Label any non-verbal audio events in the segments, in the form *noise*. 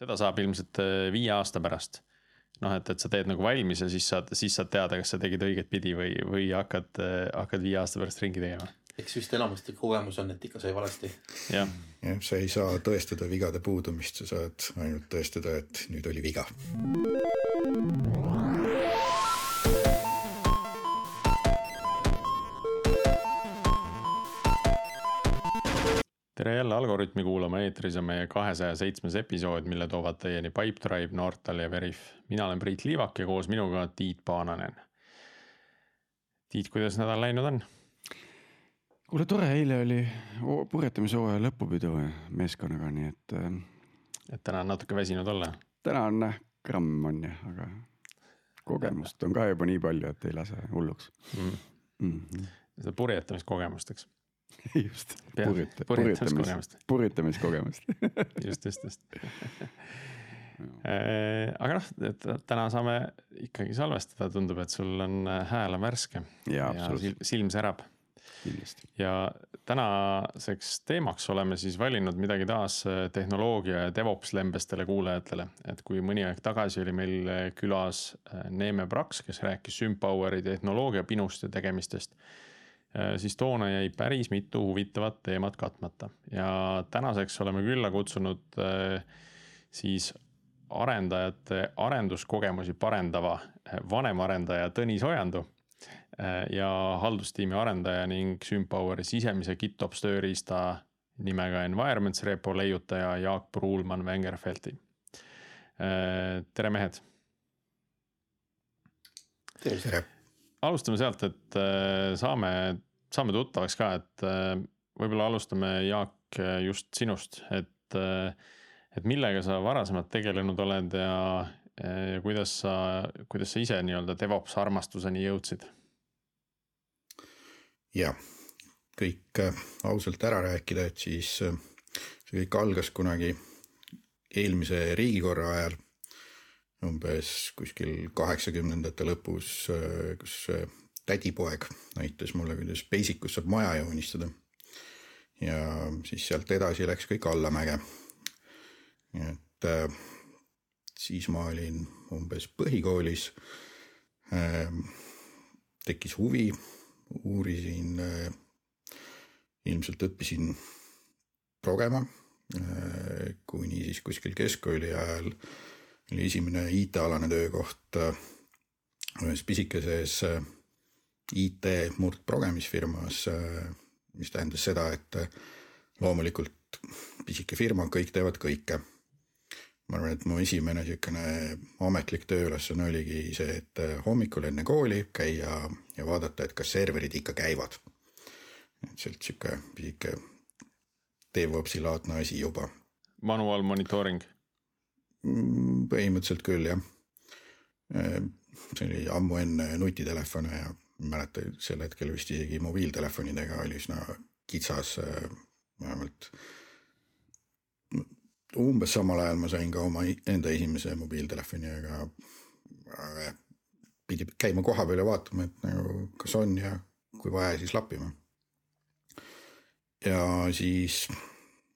seda saab ilmselt äh, viie aasta pärast. noh, et, et sa teed nagu valmis ja siis saad, siis saad teada, kas sa tegid õiget pidi või, või hakkad, hakkad viie aasta pärast ringi tegema. eks vist enamasti kogemus on, et ikka sai valesti. jah jah, sa ei saa tõestada vigade puudumist, sa saad ainult tõestada, et nüüd oli viga. Tere jälle Algorütmi kuulama, eetris on meie kahesaja seitsmes episood, mille toovad teieni Pipedrive, Nortal ja Veriff. mina olen Priit Liivak ja koos minuga Tiit Paananen. Tiit, kuidas nädal läinud on? kuule, tore, eile oli purjetamishooaja lõpupidu meeskonnaga, nii et. Äh, et täna on natuke väsinud olla? täna on jah, gramm on jah, aga kogemust on ka juba nii palju, et ei lase hulluks mm.. Mm -hmm. seda purjetamiskogemust, eks *laughs* just, purjeta-, purjetamis, purjetamiskogemust *laughs* just, just, just. Äh, aga noh, et täna saame ikkagi salvestada, tundub, et sul on äh, hääl on värske. Ja, ja silm särab. ja tänaseks teemaks oleme siis valinud midagi taas äh, tehnoloogia ja DevOps lembestele kuulajatele. et kui mõni aeg tagasi oli meil külas Neeme Praks, kes rääkis Sümpoweri tehnoloogia pinust ja tegemistest siis toona jäi päris mitu huvitavat teemat katmata ja tänaseks oleme külla kutsunud äh, siis arendajate arenduskogemusi parendava äh, vanemarendaja Tõnis Ojandu ja haldustiimi arendaja ning Sümpoweri sisemise GitOps tööriista nimega Environments repo leiutaja Jaak Pruulmann Wengerfeldti. tere, mehed. tere alustame sealt, et äh, saame, saame tuttavaks ka, et äh, võib-olla alustame, Jaak, just sinust, et, äh, et millega sa varasemalt tegelenud oled ja, ja kuidas sa, kuidas sa ise nii-öelda DevOps armastuseni jõudsid? jah, kõik ausalt ära rääkida, et siis see kõik algas kunagi eelmise riigikorra ajal umbes kuskil kaheksakümnendate lõpus, äh, kus tädipoeg näitas mulle, kuidas Basic us saab maja joonistada. ja siis sealt edasi läks kõik allamäge. et äh, siis ma olin umbes põhikoolis äh,. tekkis huvi, uurisin äh,, ilmselt õppisin progema kuni siis kuskil keskkooli ajal oli esimene IT-alane töökoht äh, ühes pisikeses äh, IT murdprogemisfirmas, äh, mis tähendas seda, et loomulikult pisike firma, kõik teevad kõike. ma arvan, et mu esimene niisugune ametlik tööülesanne oligi see, et hommikul enne kooli käia ja vaadata, et kas serverid ikka käivad. et sealt sihuke pisike DevOpsi laadne asi juba. Manual monitooring Mm, põhimõtteliselt küll jah. Äh, see oli ammu enne nutitelefone ja mäleta sel hetkel vist isegi mobiiltelefonidega oli üsna kitsas, äh, vähemalt. umbes samal ajal ma sain ka oma enda esimese mobiiltelefoni, aga, aga pidi käima kohapeal ja vaatama, et nagu kas on ja kui vaja, siis lappima. ja siis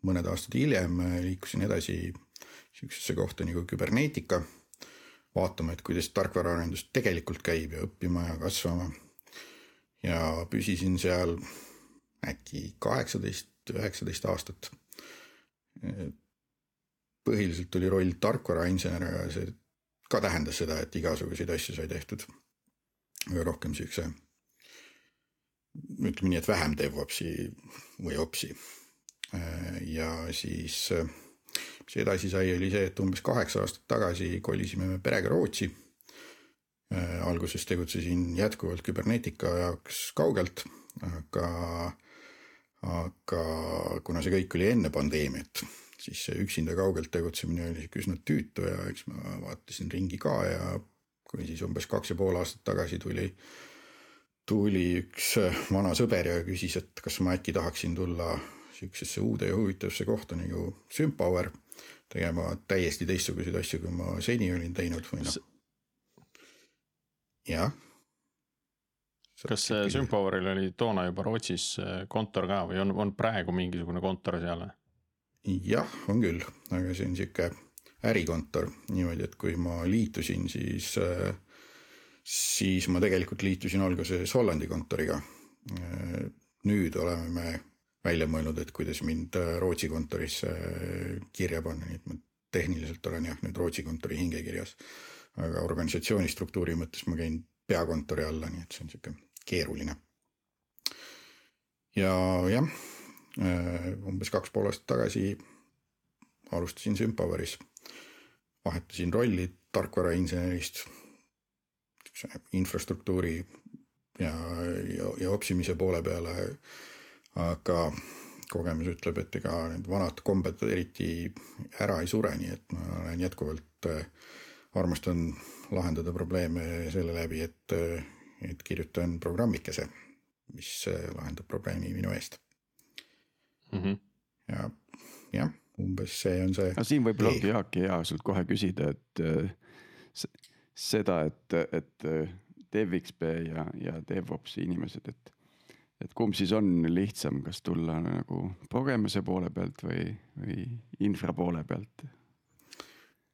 mõned aastad hiljem liikusin edasi sihukesesse kohta nagu küberneetika. vaatama, et kuidas tarkvaraarendus tegelikult käib ja õppima ja kasvama. ja püsisin seal äkki kaheksateist, üheksateist aastat. põhiliselt oli roll tarkvarainsener, aga see ka tähendas seda, et igasuguseid asju sai tehtud. aga rohkem siukse, ütleme nii, et vähem DevOpsi või opsi. ja siis mis edasi sai, oli see, et umbes kaheksa aastat tagasi kolisime me perega Rootsi. Äh, alguses tegutsesin jätkuvalt küberneetika jaoks kaugelt, aga, aga kuna see kõik oli enne pandeemiat, siis see üksinda kaugelt tegutsemine oli sihuke üsna tüütu ja eks ma vaatasin ringi ka ja kuni siis umbes kaks ja pool aastat tagasi tuli tuli üks vana sõber ja küsis, et kas ma äkki tahaksin tulla sihukesesse uude ja huvitavasse kohta nagu Sympower tegema täiesti teistsuguseid asju, kui ma seni olin teinud või noh. jah. kas Sympoweril oli toona juba Rootsis äh, kontor ka või on, on praegu mingisugune kontor seal? jah, on küll, aga see on sihuke ärikontor niimoodi, et kui ma liitusin, siis, siis ma tegelikult liitusin alguses Hollandi kontoriga. nüüd oleme me välja mõelnud, et kuidas mind Rootsi kontorisse kirja panna, nii et ma tehniliselt olen jah nüüd Rootsi kontori hingekirjas. aga organisatsiooni struktuuri mõttes ma käin peakontori alla, nii et see on sihuke keeruline. ja jah, umbes kaks pool aastat tagasi alustasin Sümpaveris, vahetasin rolli tarkvarainsenerist infrastruktuuri ja, ja, ja opsimise poole peale. Aga kogemus ütleb, et ega need vanad kombed eriti ära ei sure, nii et ma olen jätkuvalt äh, armastan lahendada probleeme selle läbi, et, et kirjutan programmikese, mis äh, lahendab probleemi minu eest mm. -hmm. ja jah, umbes see on see. no siin võib-olla ongi Jaak hea sult kohe küsida, et äh, seda, et, et DevXP ja, ja DevOpsi inimesed, et et kumb siis on lihtsam, kas tulla nagu kogemuse poole pealt või, või infra poole pealt?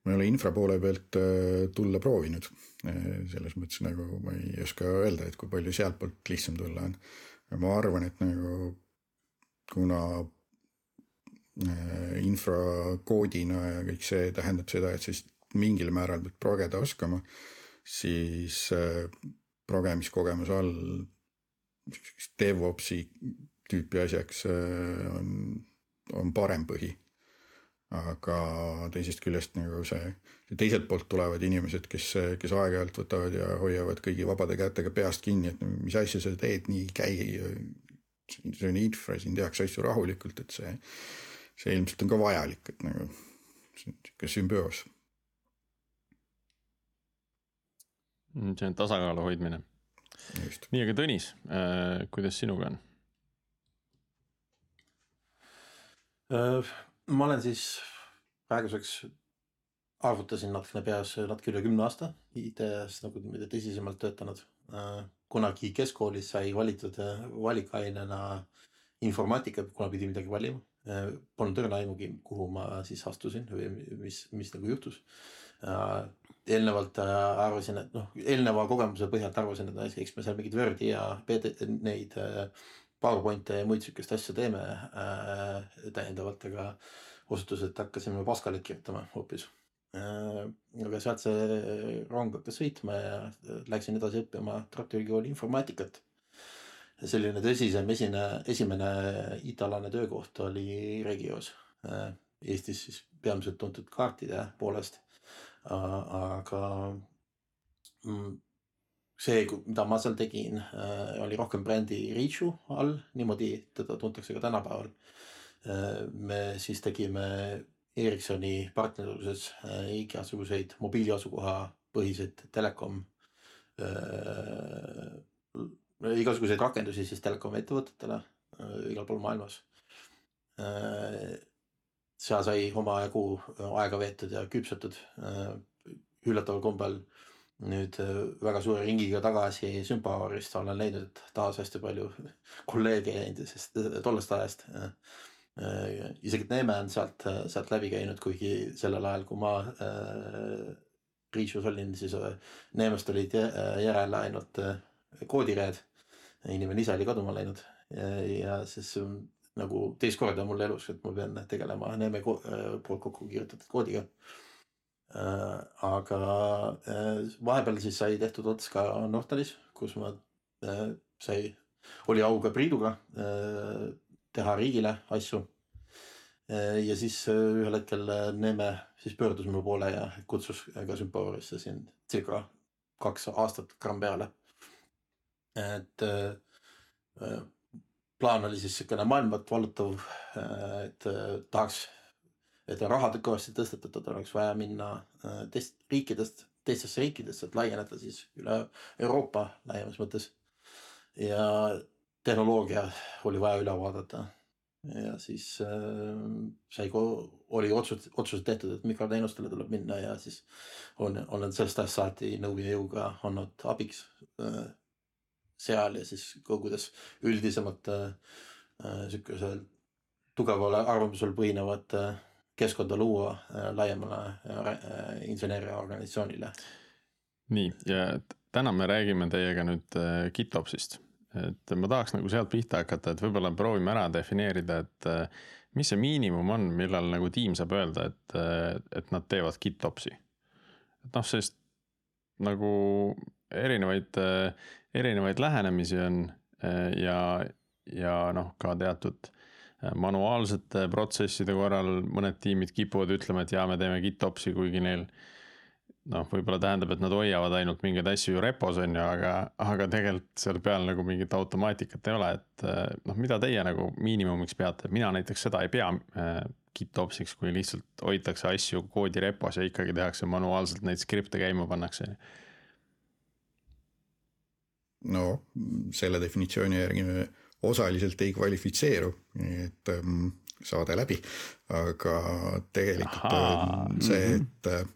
ma ei ole infra poole pealt äh, tulla proovinud. Äh, selles mõttes nagu ma ei oska öelda, et kui palju sealtpoolt lihtsam tulla on. ma arvan, et nagu kuna äh, infrakoodina ja kõik see tähendab seda, et siis mingil määral pead progeda oskama, siis progemiskogemuse all DevOpsi tüüpi asjaks äh, on, on parem põhi. aga teisest küljest nagu see, teiselt poolt tulevad inimesed, kes, kes aeg-ajalt võtavad ja hoiavad kõigi vabade kätega peast kinni, et mis asja sa teed, nii käi. see on infra, siin tehakse asju rahulikult, et see, see ilmselt on ka vajalik, et nagu see on sihuke sümbioos. see on tasakaalu hoidmine nii, aga Tõnis äh,, kuidas sinuga on äh,? ma olen siis praeguseks, arvutasin natukene peas natuke üle kümne aasta IT-s nagu niimoodi tõsisemalt töötanud äh,. kunagi keskkoolis sai valitud valikainena informaatika, kuna pidi midagi valima. Polnud õrna aimugi, kuhu ma siis astusin või mis, mis nagu juhtus eelnevalt äh, arvasin, et noh, eelneva kogemuse põhjalt arvasin, et eks me seal mingit Wordi ja PD, neid äh, PowerPoint'e ja muid sihukest asja teeme äh, täiendavalt, aga osutus, et hakkasime Pascalit kirjutama hoopis äh,. aga sealt see rong hakkas sõitma ja läksin edasi õppima Tartu Ülikooli informaatikat. selline tõsisem esine, esimene IT-alane töökoht oli Regios äh,, Eestis siis peamiselt tuntud kaartide poolest aga mm, see, mida ma seal tegin, äh, oli rohkem brändi Reachu all, niimoodi teda tuntakse ka tänapäeval. Äh, me siis tegime Ericssoni partnerluses äh, igasuguseid mobiiliasukoha põhiseid telekom igasuguseid rakendusi siis telekomi ettevõtetele igal pool maailmas seal sai omajagu äh, aega veetud ja küpsetud äh, üllataval kombel nüüd äh, väga suure ringiga tagasi Sümpaorist olen leidnud, taas hästi palju *laughs* kolleege endisest, tollest ajast. isegi Neeme on sealt, sealt läbi käinud, kuigi sellel ajal, kui ma Riisus olin, siis Neemest olid järele ainult koodireed. inimene ise oli kaduma läinud ja, ja siis nagu teist korda mul elus, et ma pean tegelema Neeme äh, poolt kokku kirjutatud koodiga. Äh, aga äh, vahepeal siis sai tehtud ots ka Nortalis, kus ma sai, oli au ka Priiduga teha riigile asju. ja siis ühel hetkel Neeme siis pöördus mu poole ja kutsus ka Sympoorisse siin circa kaks aastat gramm peale. et plaan oli siis niisugune maailmat vallutav, et tahaks, et rahad kõvasti tõstetatud, oleks vaja minna äh, teist riikidest, teistesse riikidesse, et laieneda siis üle Euroopa laiemas mõttes. ja tehnoloogia oli vaja üle vaadata. ja siis äh, sai, oli otsus, otsused tehtud, et mikroteenustele tuleb minna ja siis on, olen sellest ajast saati nõu ja jõuga olnud abiks äh, seal ja siis ka kuidas üldisemalt äh, äh sihukesel tugeval arvamusel põhinevat äh, keskkonda luua äh, laiemale äh, inseneeriaorganisatsioonile. nii ja täna me räägime teiega nüüd äh, GitOpsist, et ma tahaks nagu sealt pihta hakata, et võib-olla proovime ära defineerida, et äh, mis see miinimum on, millal nagu tiim saab öelda, et, äh, et nad teevad GitOpsi. et noh, sest nagu erinevaid, erinevaid lähenemisi on ja, ja noh, ka teatud manuaalsete protsesside korral mõned tiimid kipuvad ütlema, et jaa, me teeme GitOpsi, kuigi neil noh, võib-olla tähendab, et nad hoiavad ainult mingeid asju ju repos on ju, aga, aga tegelikult seal peal nagu mingit automaatikat ei ole, et noh, mida teie nagu miinimumiks peate, mina näiteks seda ei pea äh, GitOpsiks, kui lihtsalt hoitakse asju koodi repos ja ikkagi tehakse manuaalselt neid skripte käima pannakse. No selle definitsiooni järgi me osaliselt ei kvalifitseeru, et ähm, saade läbi, aga tegelikult Aha. on see, mhm. et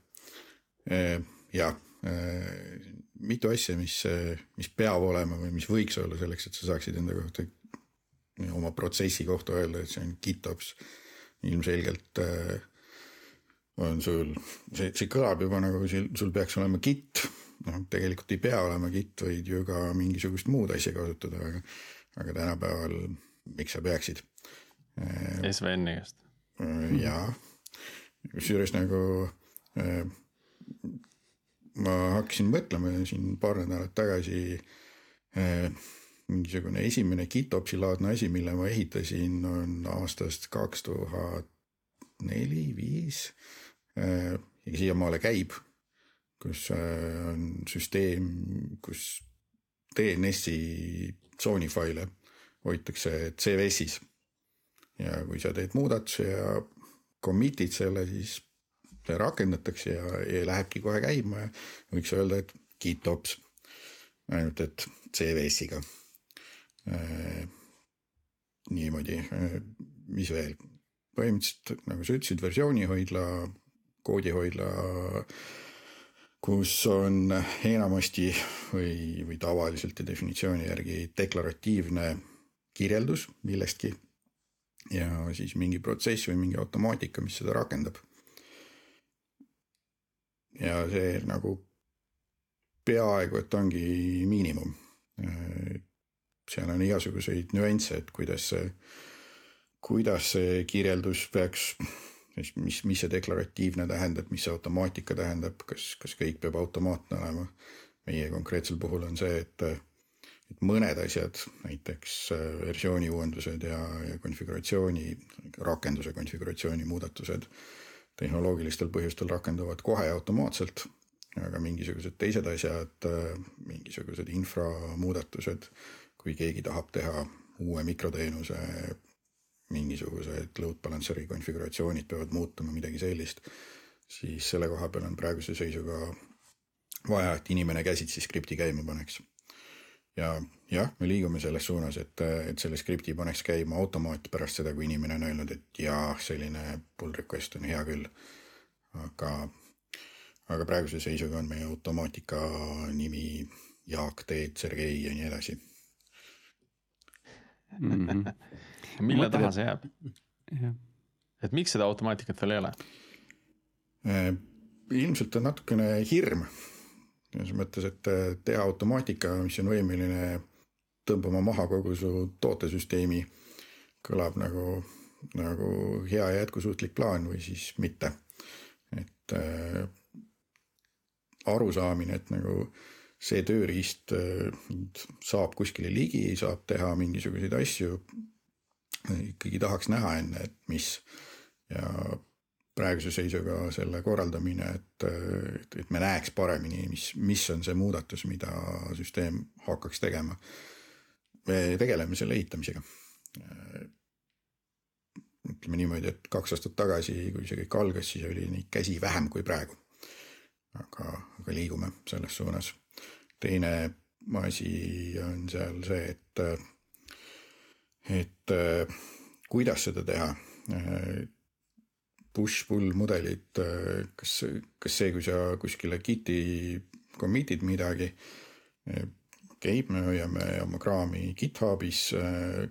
Äh, ja äh, mitu asja, mis, mis peab olema või mis võiks olla selleks, et sa saaksid enda kohta, oma protsessi kohta öelda, et see on GitOps. ilmselgelt äh, on sul, see, see kõlab juba nagu sul, sul peaks olema Git, noh, tegelikult ei pea olema Git, võid ju ka mingisugust muud asja kasutada, aga, aga tänapäeval miks sa peaksid? SVN-i käest. jaa, kusjuures nagu ma hakkasin mõtlema siin paar nädalat tagasi mingisugune esimene GitOpsi laadne asi, mille ma ehitasin, on aastast kaks tuhat neli, viis. Ja siiamaale käib, kus eh, on süsteem, kus DNS-i tsoonifaile hoitakse CVS-is. ja kui sa teed muudatuse ja commit'id selle, siis rakendatakse ja, ja lähebki kohe käima ja võiks öelda, et GitOps. ainult, et CVS-iga äh,. niimoodi äh,, mis veel, põhimõtteliselt nagu sa ütlesid, versioonihoidla, koodihoidla, kus on enamasti või, või tavaliselt ja definitsiooni järgi deklaratiivne kirjeldus millestki ja siis mingi protsess või mingi automaatika, mis seda rakendab ja see nagu peaaegu, et ongi miinimum. seal on igasuguseid nüansse, et kuidas see, kuidas see kirjeldus peaks, mis, mis see deklaratiivne tähendab, mis see automaatika tähendab, kas, kas kõik peab automaatne olema. meie konkreetsel puhul on see, et, et mõned asjad, näiteks versiooni uuendused ja, ja konfiguratsiooni, rakenduse konfiguratsiooni muudatused tehnoloogilistel põhjustel rakenduvad kohe automaatselt, aga mingisugused teised asjad, mingisugused inframuudatused, kui keegi tahab teha uue mikroteenuse, mingisugused load balancer'i konfiguratsioonid peavad muutuma, midagi sellist, siis selle koha peal on praeguse seisuga vaja, et inimene käsitsi skripti käima paneks ja jah, me liigume selles suunas, et, et selle skripti paneks käima automaat pärast seda, kui inimene on öelnud, et jaa, selline pull request on hea küll. aga, aga praeguse seisuga on meie automaatika nimi Jaak, Teet, Sergei ja nii edasi mm. -hmm. *laughs* mille taha see jääb? et miks seda automaatikat veel ei ole? Äh, ilmselt on natukene hirm selles mõttes, et äh, teha automaatika, mis on võimeline tõmbama maha kogu su tootesüsteemi, kõlab nagu, nagu hea ja jätkusuutlik plaan või siis mitte. et äh, arusaamine, et nagu see tööriist äh, saab kuskile ligi, saab teha mingisuguseid asju, ikkagi tahaks näha enne, et mis ja praeguse seisuga selle korraldamine, et, et, et me näeks paremini, mis, mis on see muudatus, mida süsteem hakkaks tegema. me tegeleme selle ehitamisega. ütleme niimoodi, et kaks aastat tagasi, kui see kõik algas, siis oli neid käsi vähem kui praegu. aga, aga liigume selles suunas. Teine asi on seal see, et, et kuidas seda teha? Push-pull mudelid, kas, kas see, kui sa kuskile Giti commit'id midagi, okay,, me hoiame oma kraami GitHubis,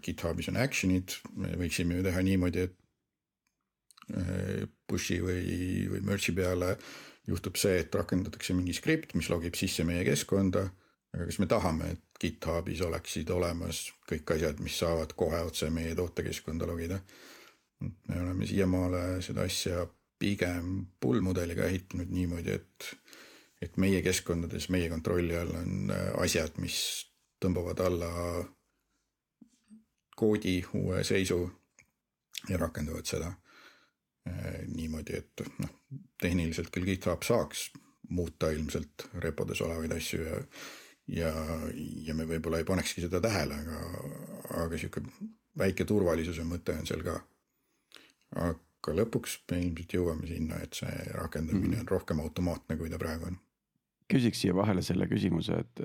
GitHubis on action'id, me võiksime ju teha niimoodi, et push'i või, või merge'i peale juhtub see, et rakendatakse mingi skript, mis logib sisse meie keskkonda. aga kas me tahame, et GitHubis oleksid olemas kõik asjad, mis saavad kohe otse meie tootekeskkonda logida? me oleme siiamaale seda asja pigem pull mudeliga ehitanud niimoodi, et, et meie keskkondades, meie kontrolli all on asjad, mis tõmbavad alla koodi uue seisu ja rakendavad seda niimoodi, et noh, tehniliselt küll GitHub saaks muuta ilmselt repodes olevaid asju ja ja, ja me võib-olla ei panekski seda tähele, aga, aga sihuke väike turvalisuse mõte on seal ka. aga lõpuks me ilmselt jõuame sinna, et see rakendamine mm -hmm. on rohkem automaatne, kui ta praegu on. küsiks siia vahele selle küsimuse, et,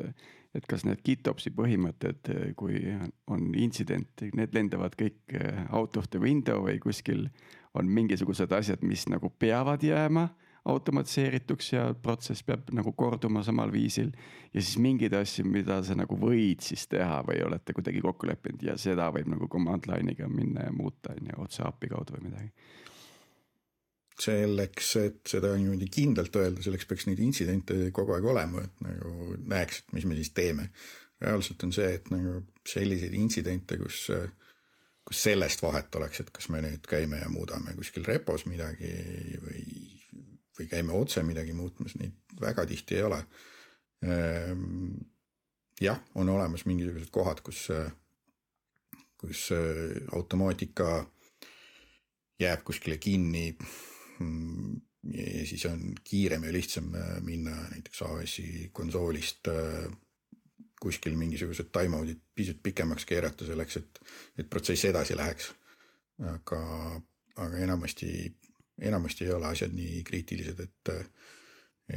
et kas need GitOpsi põhimõtted, kui on intsident, need lendavad kõik out of the window või kuskil on mingisugused asjad, mis nagu peavad jääma automatiseerituks ja protsess peab nagu korduma samal viisil. ja siis mingeid asju, mida sa nagu võid siis teha või olete kuidagi kokku leppinud ja seda võib nagu command line'iga minna ja muuta on ju otse API kaudu või midagi. Selleks, et seda niimoodi kindlalt öelda, selleks peaks neid intsidente kogu aeg olema, et nagu näeks, et mis me siis teeme. reaalselt on see, et nagu selliseid intsidente, kus kus sellest vahet oleks, et kas me nüüd käime ja muudame kuskil repos midagi või või käime otse midagi muutmas, neid väga tihti ei ole. Ehm, jah, on olemas mingisugused kohad, kus, kus automaatika jääb kuskile kinni. Ja siis on kiirem ja lihtsam minna näiteks AWS-i konsoolist kuskil mingisugused time-out'id pisut pikemaks keerata selleks, et, et protsess edasi läheks. aga, aga enamasti enamasti ei ole asjad nii kriitilised, et,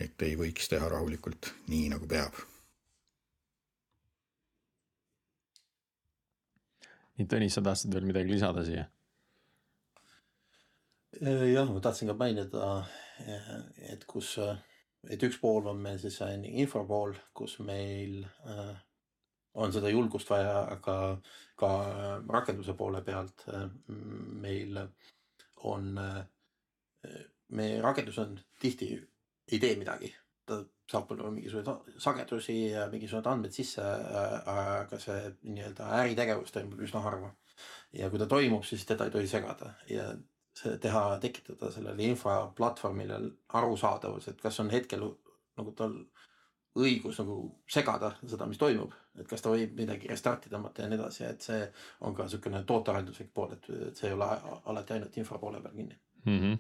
et ei võiks teha rahulikult nii, nagu peab. nii, Tõnis, sa tahtsid veel midagi lisada siia? Jah, ma tahtsin ka mainida, et kus, et üks pool on meil siis info pool, kus meil äh, on seda julgust vaja, aga ka rakenduse poole pealt meil on meie rakendus on tihti, ei tee midagi, ta saab võib-olla mingisuguseid sagedusi ja mingisugused andmed sisse, aga see nii-öelda äritegevus toimub üsna harva. ja kui ta toimub, siis teda ei tohi segada ja teha, tekitada sellele infoplatvormile arusaadavus, et kas on hetkel nagu tal õigus nagu segada seda, mis toimub, et kas ta võib midagi restarti tõmmata ja nii edasi, et see on ka niisugune tootearenduslik pool, et see ei ole alati ainult infra poole peal kinni mm. -hmm.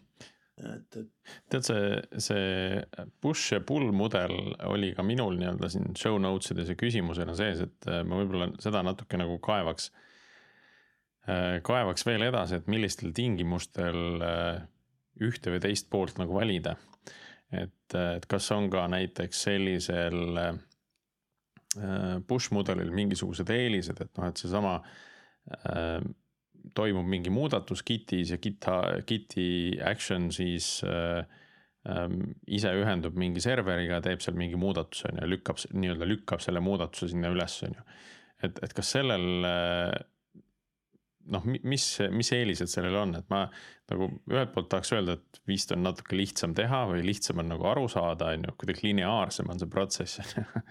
et, et. tead, see, see push ja pull mudel oli ka minul nii-öelda siin show notes ides ja küsimusena sees, et äh, ma võib-olla seda natuke nagu kaevaks. Äh, kaevaks veel edasi, et millistel tingimustel äh, ühte või teist poolt nagu valida. et, et kas on ka näiteks sellisel push mudelil mingisugused eelised, et noh, et seesama toimub mingi muudatus Gitis ja GitHub, Giti action siis äh, äh, ise ühendub mingi serveriga, teeb seal mingi muudatuse on ju, lükkab nii-öelda lükkab selle muudatuse sinna üles, on ju. et, et kas sellel äh, noh, mis, mis eelised sellel on, et ma nagu ühelt poolt tahaks öelda, et vist on natuke lihtsam teha või lihtsam on nagu aru saada, on ju, kuidagi lineaarsem on see protsess on *laughs* ju.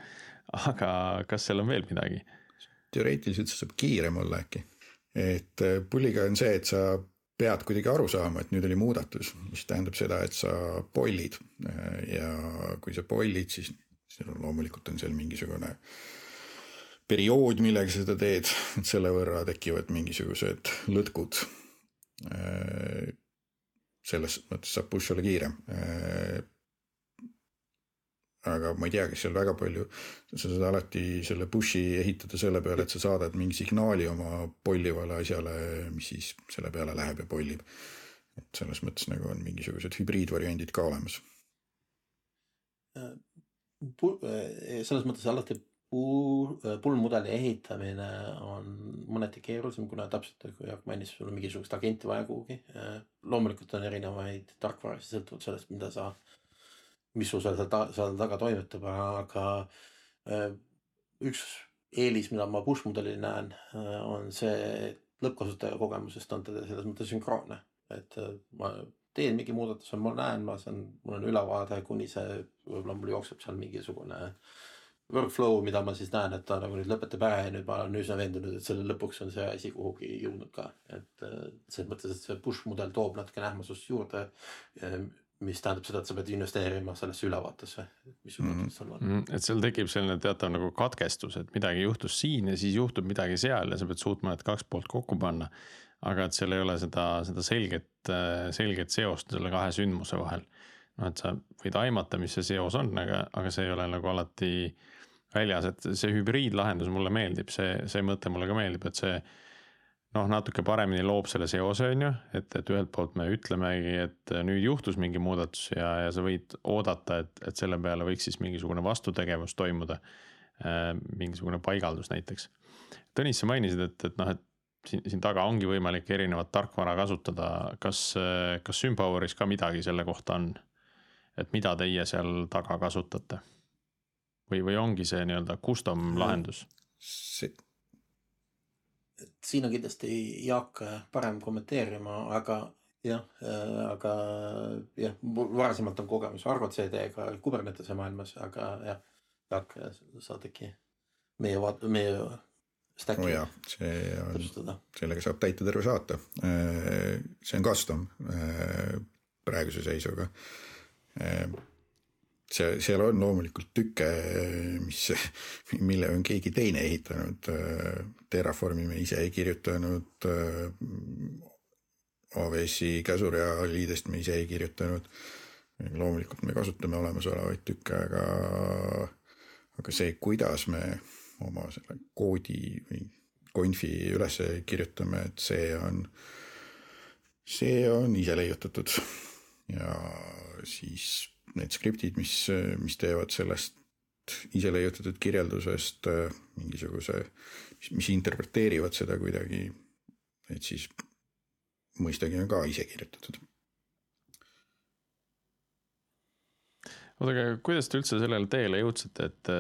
aga kas seal on veel midagi? teoreetiliselt see saab kiirem olla äkki et äh, pulliga on see, et sa pead kuidagi aru saama, et nüüd oli muudatus, mis tähendab seda, et sa pollid äh, ja kui sa pollid, siis, loomulikult on seal mingisugune periood, millega seda teed, et selle võrra tekivad mingisugused lõtkud. Äh, selles mõttes saab push olla kiirem aga ma ei tea, kas seal väga palju, sa saad alati selle push'i ehitada selle peale, et sa saadad mingi signaali oma pollivale asjale, mis siis selle peale läheb ja pollib. et selles mõttes nagu on mingisugused hübriidvariandid ka olemas. Äh, äh, selles mõttes alati pull-mudeli ehitamine on mõneti keerulisem, kuna täpselt nagu Jaak mainis, sul on mingisugust agenti vaja kuhugi. Äh, loomulikult on erinevaid tarkvarasid sõltuvalt sellest, mida sa mis sul seal, seal, taga toimetab, aga äh, üks eelis, mida ma push mudelil näen, äh, on see, et lõppkasutaja kogemusest on ta selles mõttes sünkroonne, et äh, ma teen mingi muudatuse, ma näen, ma saan, mul on ülevaade, kuni see, võib-olla mul jookseb seal mingisugune workflow, mida ma siis näen, et ta nagu nüüd lõpetab ära ja nüüd ma olen üsna veendunud, et selle lõpuks on see asi kuhugi jõudnud ka. et äh, selles mõttes, et see push mudel toob natuke nähmasust juurde. mis tähendab seda, et sa pead investeerima sellesse ülevaatesse, mis sul Mhm. seal on. Mm, et seal tekib selline teatav nagu katkestus, et midagi juhtus siin ja siis juhtub midagi seal ja sa pead suutma need kaks poolt kokku panna. aga et seal ei ole seda, seda selget, selget seost selle kahe sündmuse vahel. noh, et sa võid aimata, mis see seos on, aga, aga see ei ole nagu alati väljas, et see hübriidlahendus mulle meeldib, see, see mõte mulle ka meeldib, et see noh, natuke paremini loob selle seose, on ju, et, et ühelt poolt me ütlemegi, et nüüd juhtus mingi muudatus ja, ja sa võid oodata, et, et selle peale võiks siis mingisugune vastutegevus toimuda. mingisugune paigaldus näiteks. Tõnis, sa mainisid, et, et noh, et siin, siin taga ongi võimalik erinevat tarkvara kasutada. kas, kas Sympoweris ka midagi selle kohta on? et mida teie seal taga kasutate? Või, või ongi see nii-öelda custom lahendus? see, et siin on kindlasti Jaak parem kommenteerima, aga jah, aga jah, mul varasemalt on kogemus Argo CD-ga Kubernetese maailmas, aga jah, Jaak, saad äkki meie vaat-, meie oo stack'i oh jaa, see on, sellega saab täita terve saate. see on custom äh, praeguse seisuga. See, seal on loomulikult tükke, mis, mille on keegi teine ehitanud. Terraformi me ise ei kirjutanud. AWS-i käsurea liidest me ise ei kirjutanud. loomulikult me kasutame olemasolevaid tükke, aga, aga see, kuidas me oma selle koodi või konfi üles kirjutame, et see on, see on ise leiutatud. ja siis need skriptid, mis, mis teevad sellest ise leiutatud kirjeldusest äh, mingisuguse, mis interpreteerivad seda kuidagi, et siis mõistagi on ka ise kirjutatud. oota, aga kuidas te üldse sellele teele jõudsite, et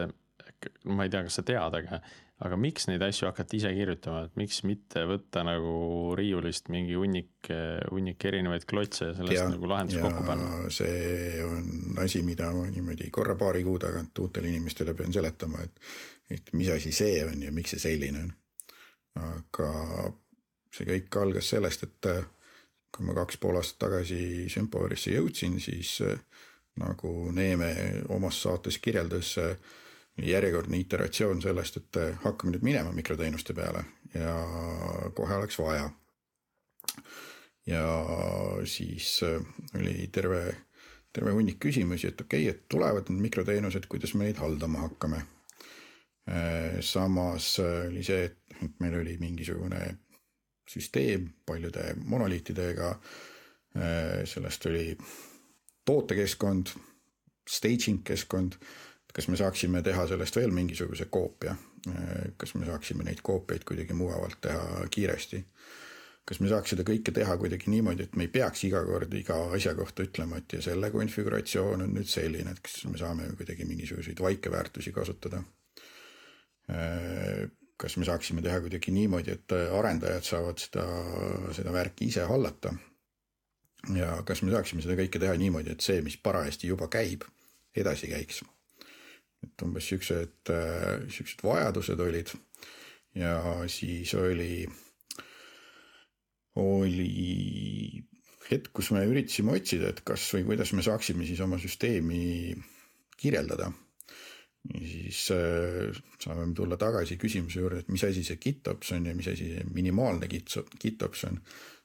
ma ei tea, kas sa tead, aga, aga miks neid asju hakata ise kirjutama, et miks mitte võtta nagu riiulist mingi hunnik, hunnik erinevaid klotse ja sellest ja, nagu lahendus kokku panna? see on asi, mida ma niimoodi korra-paari kuu tagant uutele inimestele pean seletama, et, et mis asi see on ja miks see selline on. aga see kõik algas sellest, et kui ma kaks pool aastat tagasi Sympowerisse jõudsin, siis nagu Neeme omas saates kirjeldas, järjekordne iteratsioon sellest, et hakkame nüüd minema mikroteenuste peale ja kohe oleks vaja. ja siis oli terve, terve hunnik küsimusi, et okei okay,, et tulevad need mikroteenused, kuidas me neid haldama hakkame. samas oli see, et meil oli mingisugune süsteem paljude monoliitidega. sellest oli tootekeskkond, staging keskkond kas me saaksime teha sellest veel mingisuguse koopia, kas me saaksime neid koopiaid kuidagi mugavalt teha kiiresti. kas me saaks seda kõike teha kuidagi niimoodi, et me ei peaks iga kord iga asja kohta ütlema, et ja selle konfiguratsioon on nüüd selline, et kas me saame kuidagi mingisuguseid vaikeväärtusi kasutada. kas me saaksime teha kuidagi niimoodi, et arendajad saavad seda, seda värki ise hallata. ja kas me saaksime seda kõike teha niimoodi, et see, mis parajasti juba käib, edasi käiks et umbes siuksed, siuksed vajadused olid ja siis oli, oli hetk, kus me üritasime otsida, et kas või kuidas me saaksime siis oma süsteemi kirjeldada. siis äh, saame tulla tagasi küsimuse juurde, et mis asi see GitOps on ja mis asi see minimaalne GitOps on.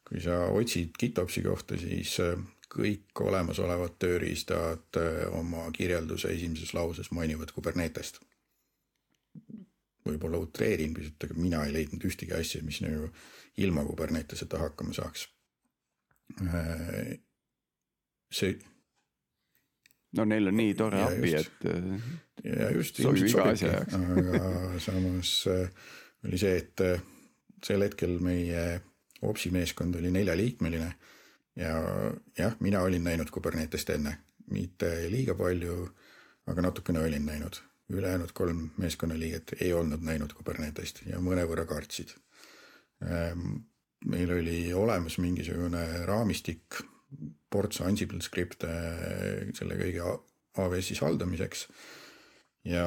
kui sa otsid GitOpsi kohta, siis äh, kõik olemasolevad tööriistad oma kirjelduse esimeses lauses mainivad Kubernetest. võib-olla utreerin pisut, aga mina ei leidnud ühtegi asja, mis nagu ilma Kuberneteseta hakkama saaks. see. no neil on nii tore abi, et ja just. sobib iga asja jaoks. aga samas oli see, et sel hetkel meie Opsi meeskond oli neljaliikmeline ja jah, mina olin näinud Kubernetest enne, mitte liiga palju, aga natukene olin näinud. ülejäänud kolm meeskonnaliiget ei olnud näinud Kubernetest ja mõnevõrra kartsid. meil oli olemas mingisugune raamistik ports Ansible skripte selle kõige AWS-is haldamiseks. ja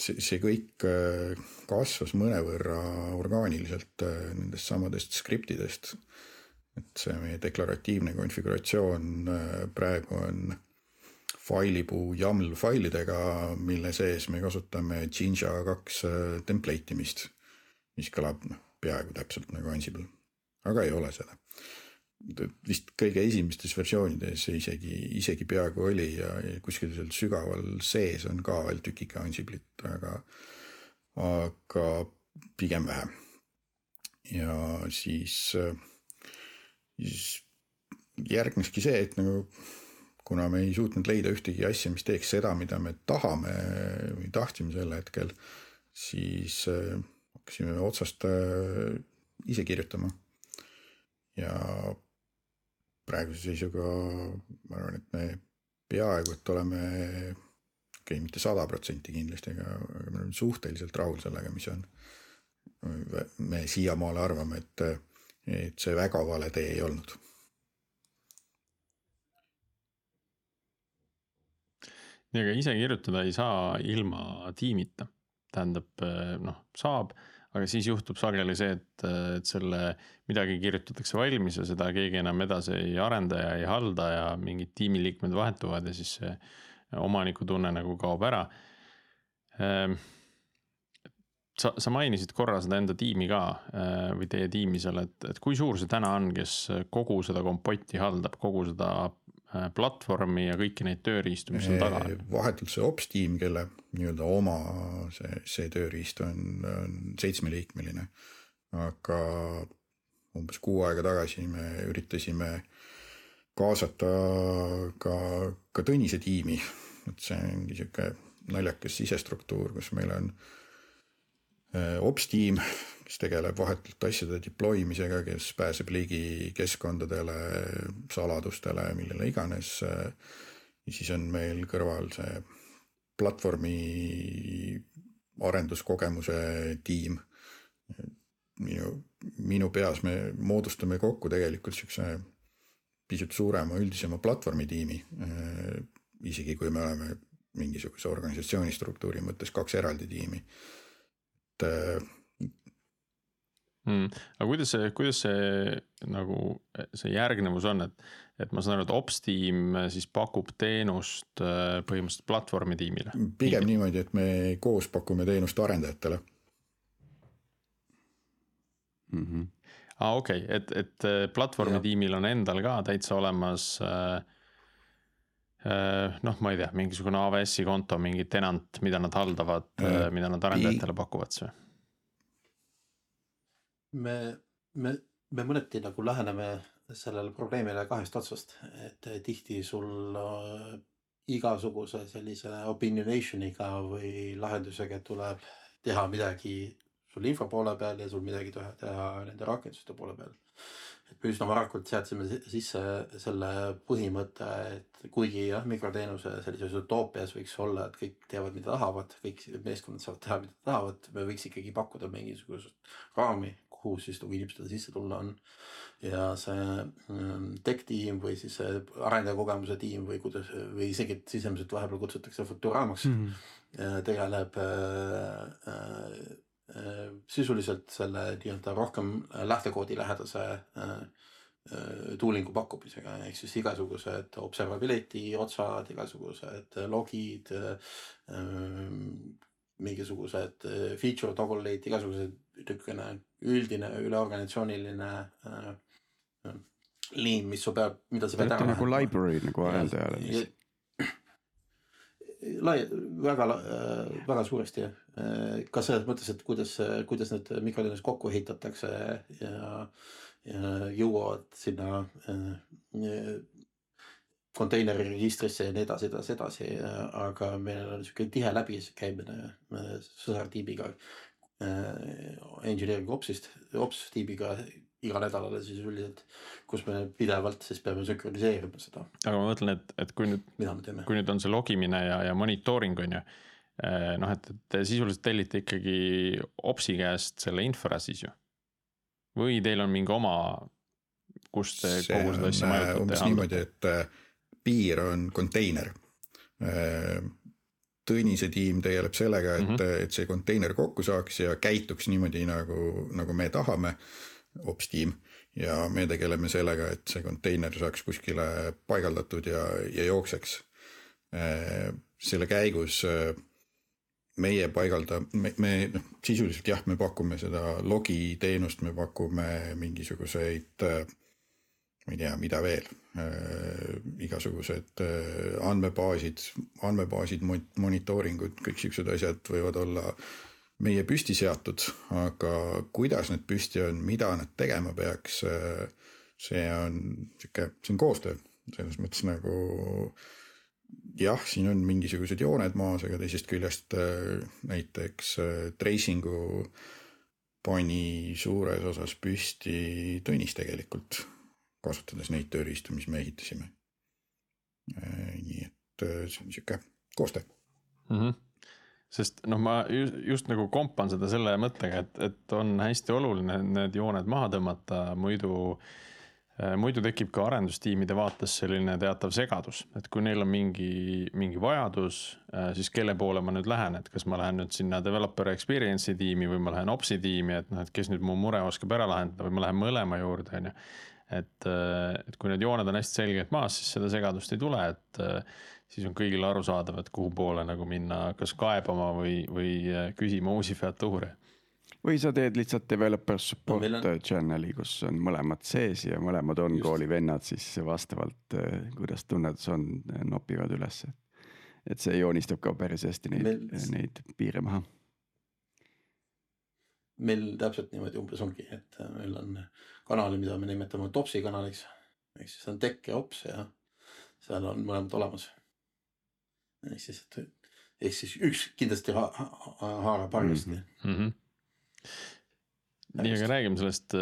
see, see kõik äh, kasvas mõnevõrra orgaaniliselt äh, nendest samadest skriptidest. Et see meie deklaratiivne konfiguratsioon praegu on failipuu YAML failidega, mille sees me kasutame Jinja kaks template imist, mis kõlab noh, peaaegu täpselt nagu Ansible, aga ei ole seda vist kõige esimestes versioonides isegi, isegi peaaegu oli ja, kuskil seal sügaval sees on ka veel tükike Ansiblit, aga, aga pigem vähe. ja siis, siis järgneski see, et nagu kuna me ei suutnud leida ühtegi asja, mis teeks seda, mida me tahame või tahtsime sel hetkel, siis hakkasime otsast ise kirjutama. ja praeguse seisuga ma arvan, et me peaaegu, et oleme, okei okay,, mitte sada protsenti kindlasti, aga, me oleme suhteliselt rahul sellega, mis on. me siiamaale arvame, et, et see väga vale tee ei olnud. nii, aga ise kirjutada ei saa ilma tiimita, tähendab noh, saab aga siis juhtub sageli see, et, et selle midagi kirjutatakse valmis ja seda keegi enam edasi ei arenda ja ei halda ja mingid tiimiliikmed vahetuvad ja siis see omanikutunne nagu kaob ära. Ehm, sa, sa mainisid korra seda enda tiimi ka või teie tiimi seal, et, et kui suur see täna on, kes kogu seda kompotti haldab, kogu seda Äh, platvormi ja kõiki neid tööriistu, mis on taga? vahetult see ops tiim, kelle nii-öelda oma see, see tööriist on, on seitsmeliikmeline. aga umbes kuu aega tagasi me üritasime kaasata ka, ka Tõnise tiimi, et see ongi sihuke naljakas sisestruktuur, kus meil on äh, ops tiim, kes tegeleb vahetult asjade deploy misega, kes pääseb ligi keskkondadele, saladustele, millele iganes. ja siis on meil kõrval see platvormi arenduskogemuse tiim. minu, minu peas me moodustame kokku tegelikult siukse pisut suurema, üldisema platvormi tiimi. isegi kui me oleme mingisuguse organisatsiooni struktuuri mõttes kaks eraldi tiimi. Et mm.. aga kuidas see, kuidas see nagu see järgnevus on, et, et ma saan aru, et ops tiim siis pakub teenust äh, põhimõtteliselt platvormi tiimile? pigem niimoodi, et me koos pakume teenust arendajatele mm. -hmm. aa ah, okei okay., et, et äh, platvormi ja. tiimil on endal ka täitsa olemas äh, äh noh, ma ei tea, mingisugune AWS-i konto, mingi tenant, mida nad haldavad äh,, mida nad arendajatele pakuvad siis või? me, me, me mõneti nagu läheneme sellele probleemile kahest otsast, et tihti sul äh, igasuguse sellise opinionation'iga või lahendusega tuleb teha midagi sul info poole peal ja sul midagi teha, teha nende rakenduste poole peal. Et me üsna varakult seadsime sisse selle põhimõtte, et kuigi jah, mikroteenuse sellises utoopias võiks olla, et kõik teevad, mida tahavad, kõik meeskonnad saavad teha, mida tahavad, me võiks ikkagi pakkuda mingisugust raami, kuhu siis nagu inimestele sisse tulla on. ja see ähm, tech tiim või siis see arendajakogemuse tiim või kuidas või isegi sisemiselt vahepeal kutsutakse Futuramaks mm. -hmm. tegeleb äh, äh, sisuliselt selle nii-öelda rohkem lähtekoodi lähedase äh, äh tooling'u pakkumisega. Ehk siis igasugused observability otsad, igasugused logid äh,, mingisugused äh, feature toggle'id, igasugused niisugune üldine üleorganisatsiooniline äh, äh, liin, mis su peab, mida sa pead ära nagu library nagu arendajale *clears throat* lai, väga, äh, väga suuresti ka selles mõttes, et kuidas, kuidas need mikroteenused kokku ehitatakse ja, ja jõuavad sinna konteineri registrisse ja nii edasi, edasi, edasi, aga meil on sihuke tihe läbikäimine sõsartiimiga Äh, engineering opsist, ops tiimiga igal nädalal sisuliselt, kus me pidevalt siis peame sünkroniseerima seda. aga ma mõtlen, et, et kui nüüd, kui nüüd on see logimine ja, ja monitooring on ju. Äh, noh, et, et te sisuliselt tellite ikkagi opsi käest selle infra siis ju. või teil on mingi oma kus te see kogu seda asja on majutate umbes ja niimoodi, et äh, piir on konteiner. Tõnise tiim tegeleb sellega, et mm. -hmm. et see konteiner kokku saaks ja käituks niimoodi nagu, nagu me tahame, ops tiim. ja me tegeleme sellega, et see konteiner saaks kuskile paigaldatud ja, ja jookseks. selle käigus meie paigalda, me, me noh, sisuliselt jah, me pakume seda logiteenust, me pakume mingisuguseid äh, ma ei tea, mida veel äh,, igasugused äh, andmebaasid, andmebaasid, monitooringud, kõik siuksed asjad võivad olla meie püsti seatud, aga kuidas need püsti on, mida nad tegema peaks äh,, see on sihuke, see on koostöö selles mõttes nagu jah, siin on mingisugused jooned maas, aga teisest küljest äh, näiteks äh, tracing'u pani suures osas püsti Tõnis tegelikult kasutades neid tööriistu, mis me ehitasime. nii et äh, see on sihuke koostöö mm. -hmm. Sest noh, ma just, just nagu kompan seda selle mõttega, et, et on hästi oluline need jooned maha tõmmata, muidu äh, muidu tekib ka arendustiimide vaates selline teatav segadus, et kui neil on mingi, mingi vajadus, äh, siis kelle poole ma nüüd lähen, et kas ma lähen nüüd sinna developer experience'i tiimi või ma lähen ops'i tiimi, et noh, et kes nüüd mu mure oskab ära lahendada või ma lähen mõlema juurde, on ju et, et kui need jooned on hästi selgelt maas, siis seda segadust ei tule, et siis on kõigile arusaadav, et kuhu poole nagu minna, kas kaebama või, või küsima uusi featuure. või sa teed lihtsalt developer support no, on- channel'i, kus on mõlemad sees ja mõlemad on kooli vennad, siis vastavalt kuidas tunnetus on, nopivad üles. et see joonistab ka päris hästi neid Meil-, neid piire maha. meil täpselt niimoodi umbes ongi, et äh, meil on kanali, mida me nimetame topsi kanaliks. ehk siis on tekk ja ops ja seal on mõlemad olemas. ehk siis, et ehk siis üks kindlasti ha ha haarab harjasti mm. -hmm. nii, aga räägime sellest,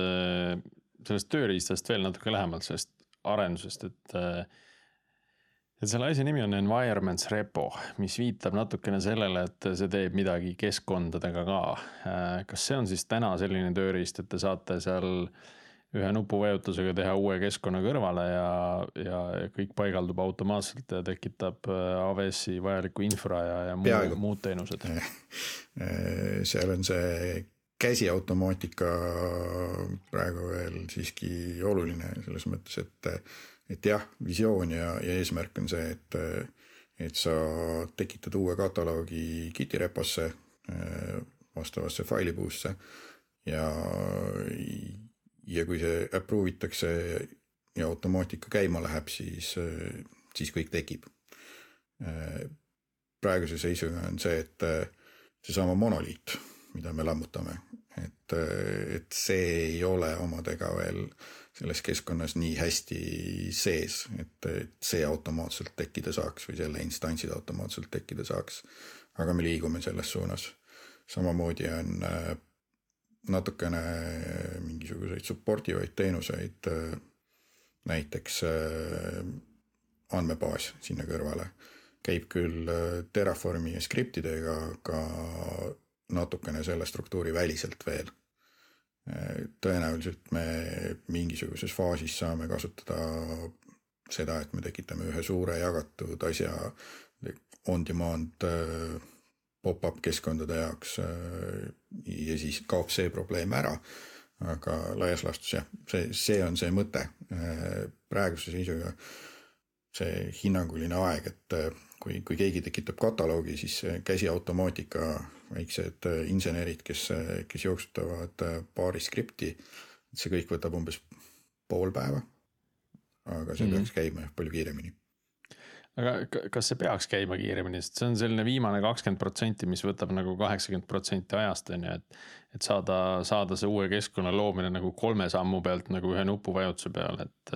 sellest tööriistast veel natuke lähemalt, sellest arendusest, et et selle asja nimi on Environments Repo, mis viitab natukene sellele, et see teeb midagi keskkondadega ka. kas see on siis täna selline tööriist, et te saate seal ühe nupuvajutusega teha uue keskkonna kõrvale ja, ja kõik paigaldub automaatselt ja tekitab AWS-i vajalikku infra ja, ja Peaaegu. muu, muud teenused? seal on see käsiautomaatika praegu veel siiski oluline selles mõttes, et, et jah, visioon ja, ja eesmärk on see, et, et sa tekitad uue kataloogi Giti reposse, vastavasse failipuusse ja, ja kui see approve itakse ja automaatika käima läheb, siis, siis kõik tekib. praeguse seisuga on see, et seesama monoliit, mida me lammutame, et, et see ei ole omadega veel selles keskkonnas nii hästi sees, et, et see automaatselt tekkida saaks või selle instantsid automaatselt tekkida saaks. aga me liigume selles suunas. samamoodi on natukene mingisuguseid support ivaid teenuseid, näiteks äh, andmebaas sinna kõrvale käib küll äh, Terraformi skriptidega, aga natukene selle struktuuri väliselt veel. tõenäoliselt me mingisuguses faasis saame kasutada seda, et me tekitame ühe suure jagatud asja on-demand äh, pop-up keskkondade jaoks. ja siis kaob see probleem ära. aga laias laastus jah, see, see on see mõte praeguse seisuga see hinnanguline aeg, et kui, kui keegi tekitab kataloogi, siis käsiautomaatika, väiksed insenerid, kes, kes jooksutavad paari skripti, see kõik võtab umbes pool päeva. aga see mm -hmm. peaks käima palju kiiremini. Aga kas see peaks käima kiiremini, sest see on selline viimane kakskümmend protsenti, mis võtab nagu kaheksakümmend protsenti ajast on ju, et. et saada, saada see uue keskkonna loomine nagu kolme sammu pealt nagu ühe nupuvajutuse peal, et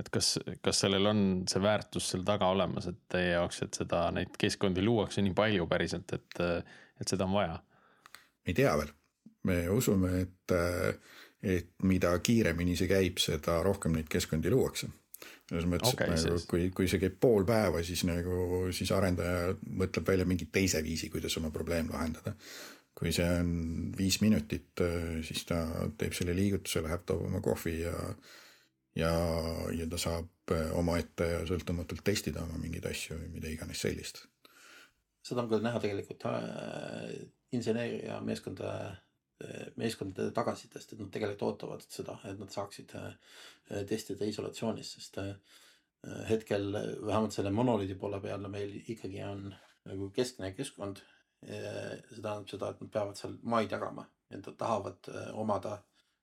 et kas, kas sellel on see väärtus seal taga olemas, et teie jaoks, et seda, neid keskkondi luuakse nii palju päriselt, et, et seda on vaja? ei tea veel, me usume, et, et mida kiiremini see käib, seda rohkem neid keskkondi luuakse. Selles mõttes okay,, et nagu, kui, kui see käib pool päeva, siis nagu, siis arendaja mõtleb välja mingi teise viisi, kuidas oma probleem lahendada. kui see on viis minutit, siis ta teeb selle liigutuse, läheb, toob oma kohvi ja ja, ja ta saab äh, omaette ja sõltumatult testida oma mingeid asju või mida iganes sellist. seda on ka näha tegelikult äh, inseneeria meeskonda äh,, meeskondade tagasisidest, et nad tegelikult ootavad seda, et nad saaksid äh, testida isolatsioonis, sest äh, hetkel vähemalt selle monoliidi poole peal meil ikkagi on nagu keskne keskkond. see tähendab seda, et nad peavad seal maid jagama, et nad tahavad omada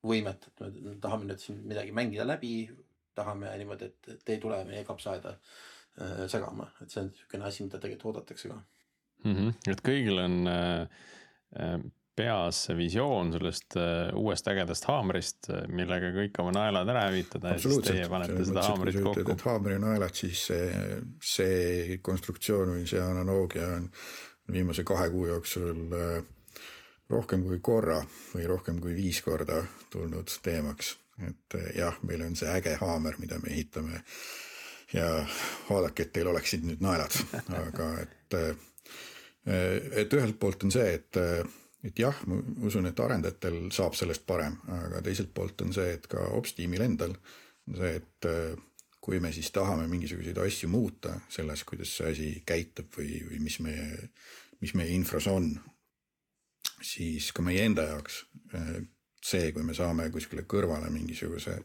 võimet, et me tahame nüüd siin midagi mängida läbi. tahame niimoodi, et te ei tule meie kapsaaeda segama, et see on niisugune asi, mida tegelikult oodatakse ka mm. -hmm. et kõigil on äh, peas see visioon sellest äh, uuest ägedast haamrist, äh, millega kõik oma naelad ära hävitada ja siis teie panete seda haamrit kokku. haamri naelad, siis see, see konstruktsioon või see analoogia on viimase kahe kuu jooksul äh, rohkem kui korra või rohkem kui viis korda tulnud teemaks. et jah, meil on see äge haamer, mida me ehitame. ja vaadake, et teil oleksid nüüd naelad, *laughs* aga et, et ühelt poolt on see, et, et jah, ma usun, et arendajatel saab sellest parem, aga teiselt poolt on see, et ka ops tiimil endal on see, et eh, kui me siis tahame mingisuguseid asju muuta selles, kuidas see asi käitub või, või mis meie, mis meie infras on, siis ka meie enda jaoks eh, see, kui me saame kuskile kõrvale mingisuguse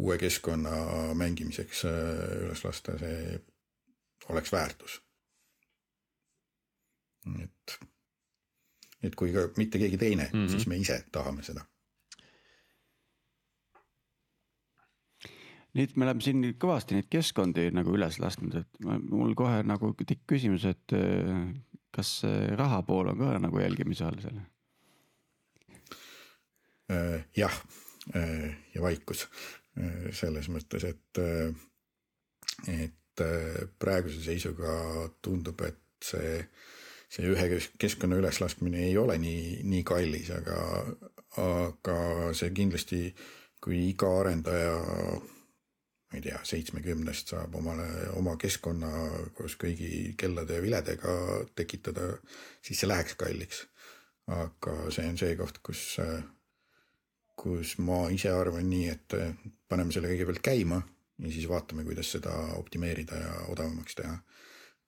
uue keskkonna mängimiseks eh, üles lasta, see oleks väärtus. et, et kui ka mitte keegi teine mm, -hmm. siis me ise tahame seda. nüüd me oleme siin kõvasti neid keskkondi nagu üles lasknud, et mul kohe nagu tikk küsimus, et eh, kas raha pool on ka nagu jälgimise all seal? Äh, jah, äh, ja vaikus äh, selles mõttes, et, et praeguse seisuga tundub, et see, see ühe keskkonna üleslaskmine ei ole nii, nii kallis, aga, aga see kindlasti, kui iga arendaja ma ei tea, seitsmekümnest saab omale oma keskkonna koos kõigi kellade ja viledega tekitada, siis see läheks kalliks. aga see on see koht, kus kus ma ise arvan nii, et paneme selle kõigepealt käima ja siis vaatame, kuidas seda optimeerida ja odavamaks teha.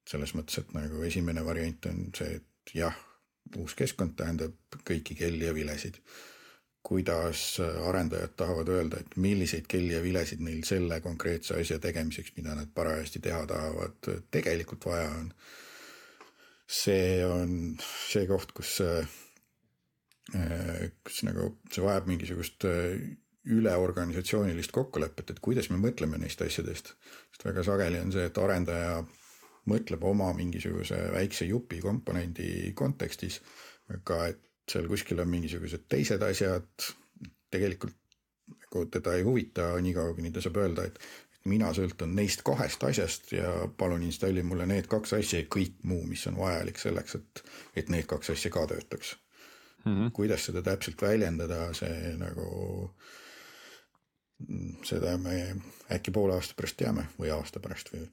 Selles mõttes, et nagu esimene variant on see, et jah, uus keskkond tähendab kõiki kelli ja vilesid. kuidas arendajad tahavad öelda, et milliseid kelli ja vilesid neil selle konkreetse asja tegemiseks, mida nad parajasti teha tahavad, tegelikult vaja on. see on see koht, kus kus nagu see vajab mingisugust äh, üleorganisatsioonilist kokkulepet, et kuidas me mõtleme neist asjadest. sest väga sageli on see, et arendaja mõtleb oma mingisuguse väikse jupi komponendi kontekstis, aga et seal kuskil on mingisugused teised asjad, tegelikult nagu teda ei huvita niikaua, kuni ta saab öelda, et mina sõltun neist kahest asjast ja palun installi mulle need kaks asja ja kõik muu, mis on vajalik selleks, et, et need kaks asja ka töötaks mm. -hmm. kuidas seda täpselt väljendada, see nagu, seda me äkki poole aasta pärast teame või aasta pärast või.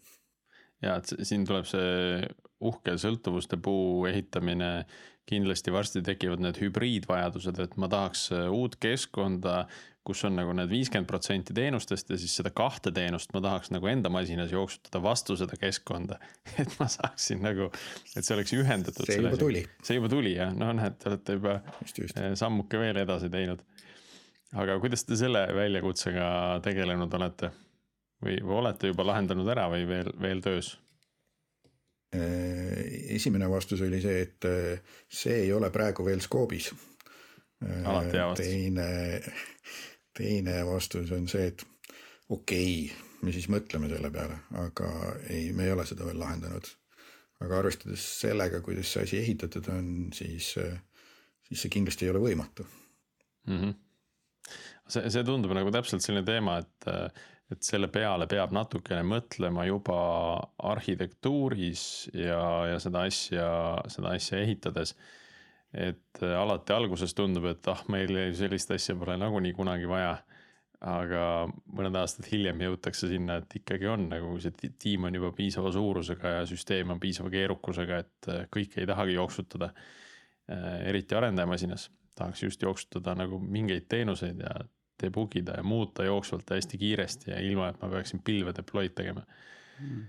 Ja et siin tuleb see uhke sõltuvuste puu ehitamine, kindlasti varsti tekivad need hübriidvajadused, et ma tahaks uut keskkonda kus on nagu need viiskümmend protsenti teenustest ja siis seda kahte teenust ma tahaks nagu enda masinas jooksutada vastu seda keskkonda. *laughs* et ma saaksin nagu, et see oleks ühendatud. see juba tuli. see juba tuli jah, no näed, te olete juba just, just. Eh, sammuke veel edasi teinud. aga kuidas te selle väljakutsega tegelenud olete? Või, või olete juba lahendanud ära või veel, veel töös? Eh, esimene vastus oli see, et eh, see ei ole praegu veel skoobis. vastus. teine *laughs* teine vastus on see, et okei okay,, me siis mõtleme selle peale, aga ei, me ei ole seda veel lahendanud. aga arvestades sellega, kuidas see asi ehitatud on, siis, siis see kindlasti ei ole võimatu mm. -hmm. see, see tundub nagu täpselt selline teema, et, et selle peale peab natukene mõtlema juba arhitektuuris ja, ja seda asja, seda asja ehitades et äh, alati alguses tundub, et ah, meil sellist asja pole nagunii kunagi vaja. aga mõned aastad hiljem jõutakse sinna, et ikkagi on nagu see tiim on juba piisava suurusega ja süsteem on piisava keerukusega, et äh, kõike ei tahagi jooksutada. Äh, eriti arendajamasinas tahaks just jooksutada nagu mingeid teenuseid ja debug ida ja muuta jooksvalt ja hästi kiiresti ja ilma, et ma peaksin pilve deploy'd tegema mm..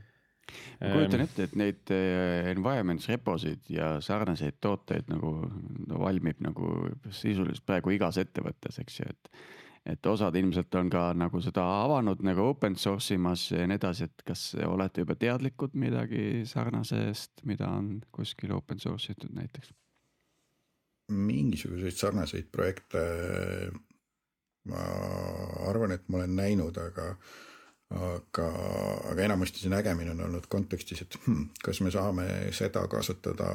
ma kujutan ette, et neid eh, environments reposid ja sarnaseid tooteid nagu no, valmib nagu sisuliselt praegu igas ettevõttes, eks ju, et et osad ilmselt on ka nagu seda avanud nagu open source imas ja nii edasi, et kas olete juba teadlikud midagi sarnasest, mida on kuskil open source itud näiteks? mingisuguseid sarnaseid projekte ma arvan, et ma olen näinud, aga, aga, aga enamasti see nägemine on olnud kontekstis, et hmm, kas me saame seda kasutada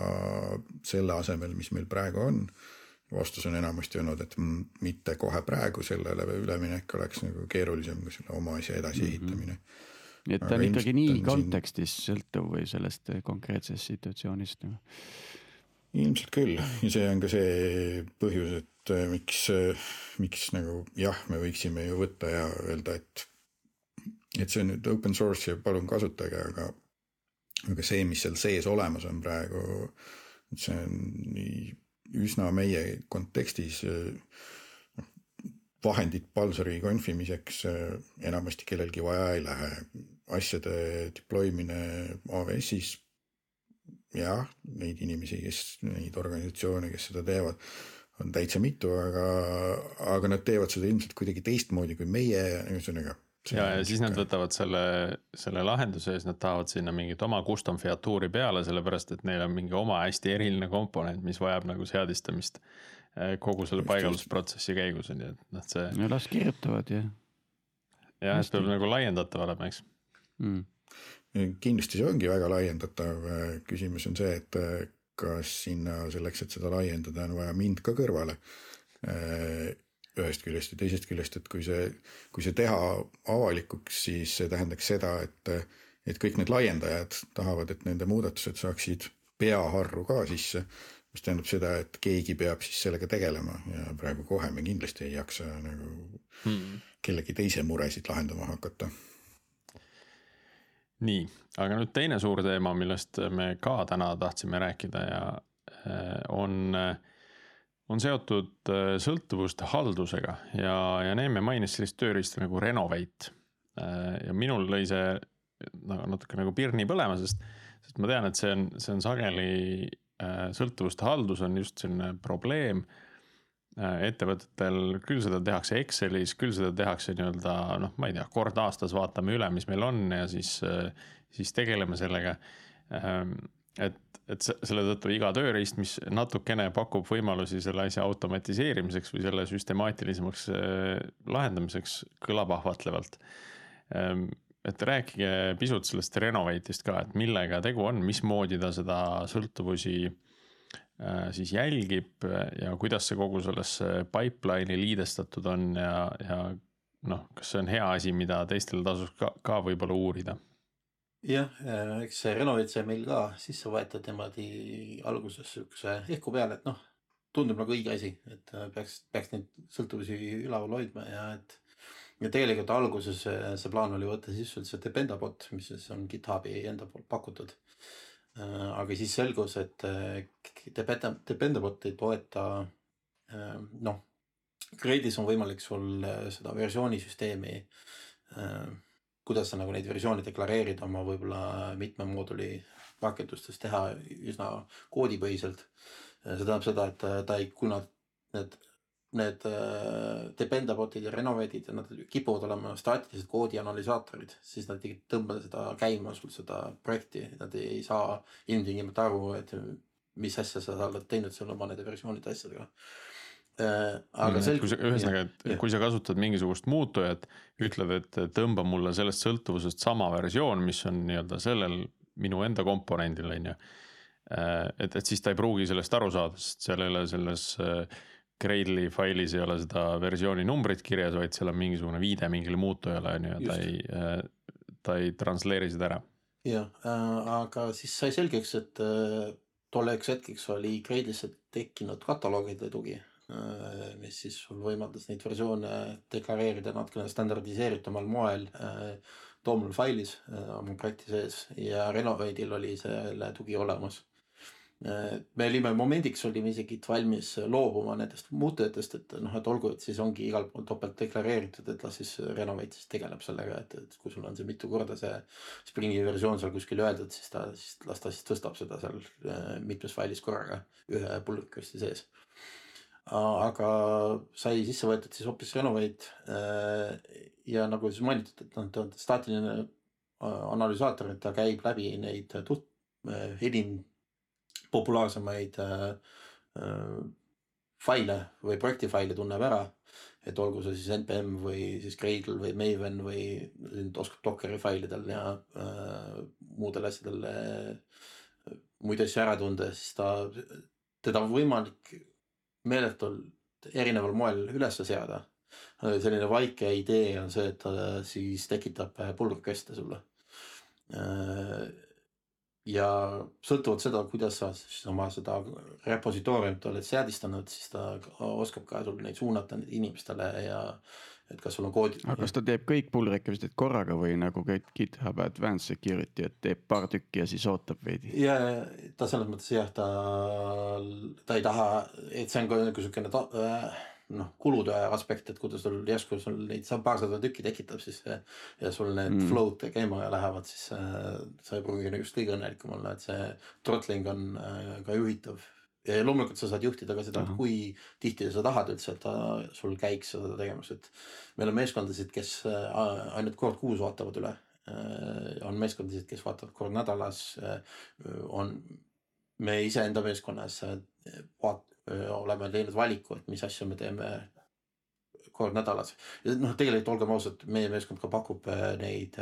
selle asemel, mis meil praegu on vastus on enamasti olnud, et mitte kohe praegu sellele üleminek oleks nagu keerulisem kui selle oma asja edasiehitamine mm. -hmm nii et ta on ikkagi nii kontekstis siin... sõltuv või sellest konkreetsest situatsioonist nagu? ilmselt küll ja see on ka see põhjus, et äh, miks, äh, miks nagu jah, me võiksime ju võtta ja öelda, et, et see on nüüd open source ja palun kasutage, aga, aga see, mis seal sees olemas on praegu, see on nii üsna meie kontekstis noh, vahendid Palsari konfimiseks enamasti kellelgi vaja ei lähe. asjade deploy mine AWS-is. jah, neid inimesi, kes, neid organisatsioone, kes seda teevad, on täitsa mitu, aga, aga nad teevad seda ilmselt kuidagi teistmoodi kui meie, ühesõnaga ja, ja siis nad võtavad selle, selle lahenduse ja siis nad tahavad sinna mingit oma custom featuuri peale, sellepärast et neil on mingi oma hästi eriline komponent, mis vajab nagu seadistamist eh, kogu selle paigaldusprotsessi käigus on ju, et noh, see. no las kirjutavad ja. jah, et peab nagu laiendatav olema, eks mm.. kindlasti see ongi väga laiendatav, küsimus on see, et eh, kas sinna selleks, et seda laiendada, on vaja mind ka kõrvale eh, ühest küljest ja teisest küljest, et kui see, kui see teha avalikuks, siis see tähendaks seda, et, et kõik need laiendajad tahavad, et nende muudatused saaksid peaharru ka sisse, mis tähendab seda, et keegi peab siis sellega tegelema ja praegu kohe me kindlasti ei jaksa nagu hmm. kellegi teise muresid lahendama hakata. Nii, aga nüüd teine suur teema, millest me ka täna tahtsime rääkida ja eh, on äh, on seotud äh, sõltuvuste haldusega ja, ja Neeme mainis sellist tööriista nagu Renovate. Ja minul lõi see nagu natuke nagu pirni põlema, sest, sest ma tean, et see on, see on sageli sõltuvuste haldus on just selline probleem ettevõtetel, küll seda tehakse Excelis, küll seda tehakse nii-öelda noh, ma ei tea, kord aastas vaatame üle, mis meil on ja siis, siis tegeleme sellega. et et selle tõttu iga tööriist, mis natukene pakub võimalusi selle asja automatiseerimiseks või selle süstemaatilisemaks äh, lahendamiseks, kõlab ahvatlevalt. Ähm, et rääkige pisut sellest Renovate'ist ka, et millega tegu on, mismoodi ta seda sõltuvusi äh, siis jälgib ja kuidas see kogu sellesse pipeline'i liidestatud on ja, ja noh, kas see on hea asi, mida teistel tasuks ka, ka võib-olla uurida jah, äh, eks see Renovate sai meil ka sisse võetud niimoodi alguses siukse ehku peale, et noh, tundub nagu õige asi, et äh, peaks, peaks neid sõltuvusi üleval hoidma ja et. ja tegelikult alguses see, plaan oli võtta sisse üldse Dependabot, mis siis on GitHubi enda poolt pakutud. Äh, aga siis selgus, et Dependa-, Dependabot ei toeta noh, Grade'is on võimalik sul sedaversioonisüsteemi kuidas sa nagu neid versioone deklareerid oma võib-olla mitme mooduli rakendustes teha üsna koodipõhiselt. see tähendab seda, et ta ei, kuna need, need äh, dependabot'id ja renovate'id ja nad kipuvad olema staatilised koodi analüsaatorid, siis nad ei tõmba seda käima sul seda projekti, nad ei saa ilmtingimata aru, et mis asja sa oled teinud seal oma nende versioonide asjadega Äh, aga mm, selgus. ühesõnaga, et ja. kui sa kasutad mingisugust muutujat, ütled, et tõmba mulle sellest sõltuvusest sama versioon, mis on nii-öelda sellel minu enda komponendil on ju. Äh, et, et siis ta ei pruugi sellest aru saada, sest seal ei ole selles äh, Gradle'i failis ei ole seda versiooni numbrit kirjas, vaid seal on mingisugune viide mingile muutujale on ju, ta ei, ta ei transleeri seda ära. jah, aga siis sai selgeks, et tolleks hetkeks oli Gradle'isse tekkinud kataloogide tugi Äh, mis siis sul võimaldas neid versioone deklareerida natukene standardiseeritumal moel äh, failis äh, oma projekti sees ja Renovade'il oli selle tugi olemas. Me olime momendiks olime isegi valmis loobuma nendest muutujatest, et noh, et olgu, et siis ongi igal pool topelt deklareeritud, et las siis Renovate siis tegeleb sellega, et, et kui sul on see mitu korda see Springi versioon seal kuskil öeldud, siis ta siis las ta siis tõstab seda seal äh, mitmes failis korraga ühe pull request'i sees. aga sai sisse võetud siis hoopis Renovate äh, ja nagu siis mainitud, et noh, ta on staatiline äh, analüsaator, et ta käib läbi neid tut-, enim populaarsemaid äh, äh, faile või projekti faile tunneb ära. et olgu see siis npm või siis Gradle või Maven või oskab Dockeri failidel ja äh, muudel asjadel äh, muid asju ära tunda, siis ta, teda on võimalik meeletult erineval moel üles seada. selline vaike idee on see, et ta siis tekitab pull request'e sulle ja sõltuvalt seda, kuidas sa siis oma seda repositooriumit oled seadistanud, siis ta oskab ka sul neid suunata inimestele ja et kas sul on koodi. aga kas ta teeb kõik pull request'id korraga või nagu kõik GitHub Advanced Security, et teeb paar tükki ja siis ootab veidi? ja, ta selles mõttes jah, ta, ta ei taha, et see on ka nagu siukene äh, noh, kulude aspekt, et kui ta sul järsku sul neid paarsada tükki tekitab, siis ja sul need mm. flow'd käima lähevad, siis sa ei pruugi just kõige õnnelikum olla, et see throttling on äh, ka juhitav. ja loomulikult sa saad juhtida ka seda, kui tihti sa tahad üldse, et ta sul käiks seda tegemas, et meil on meeskondasid, kes äh, ainult kord kuus vaatavad üle äh,. on meeskondasid, kes vaatavad kord nädalas on me iseenda meeskonnas vaat-, oleme teinud valiku, et mis asju me teeme kord nädalas. noh, tegelikult olgem ausad, meie meeskond ka pakub neid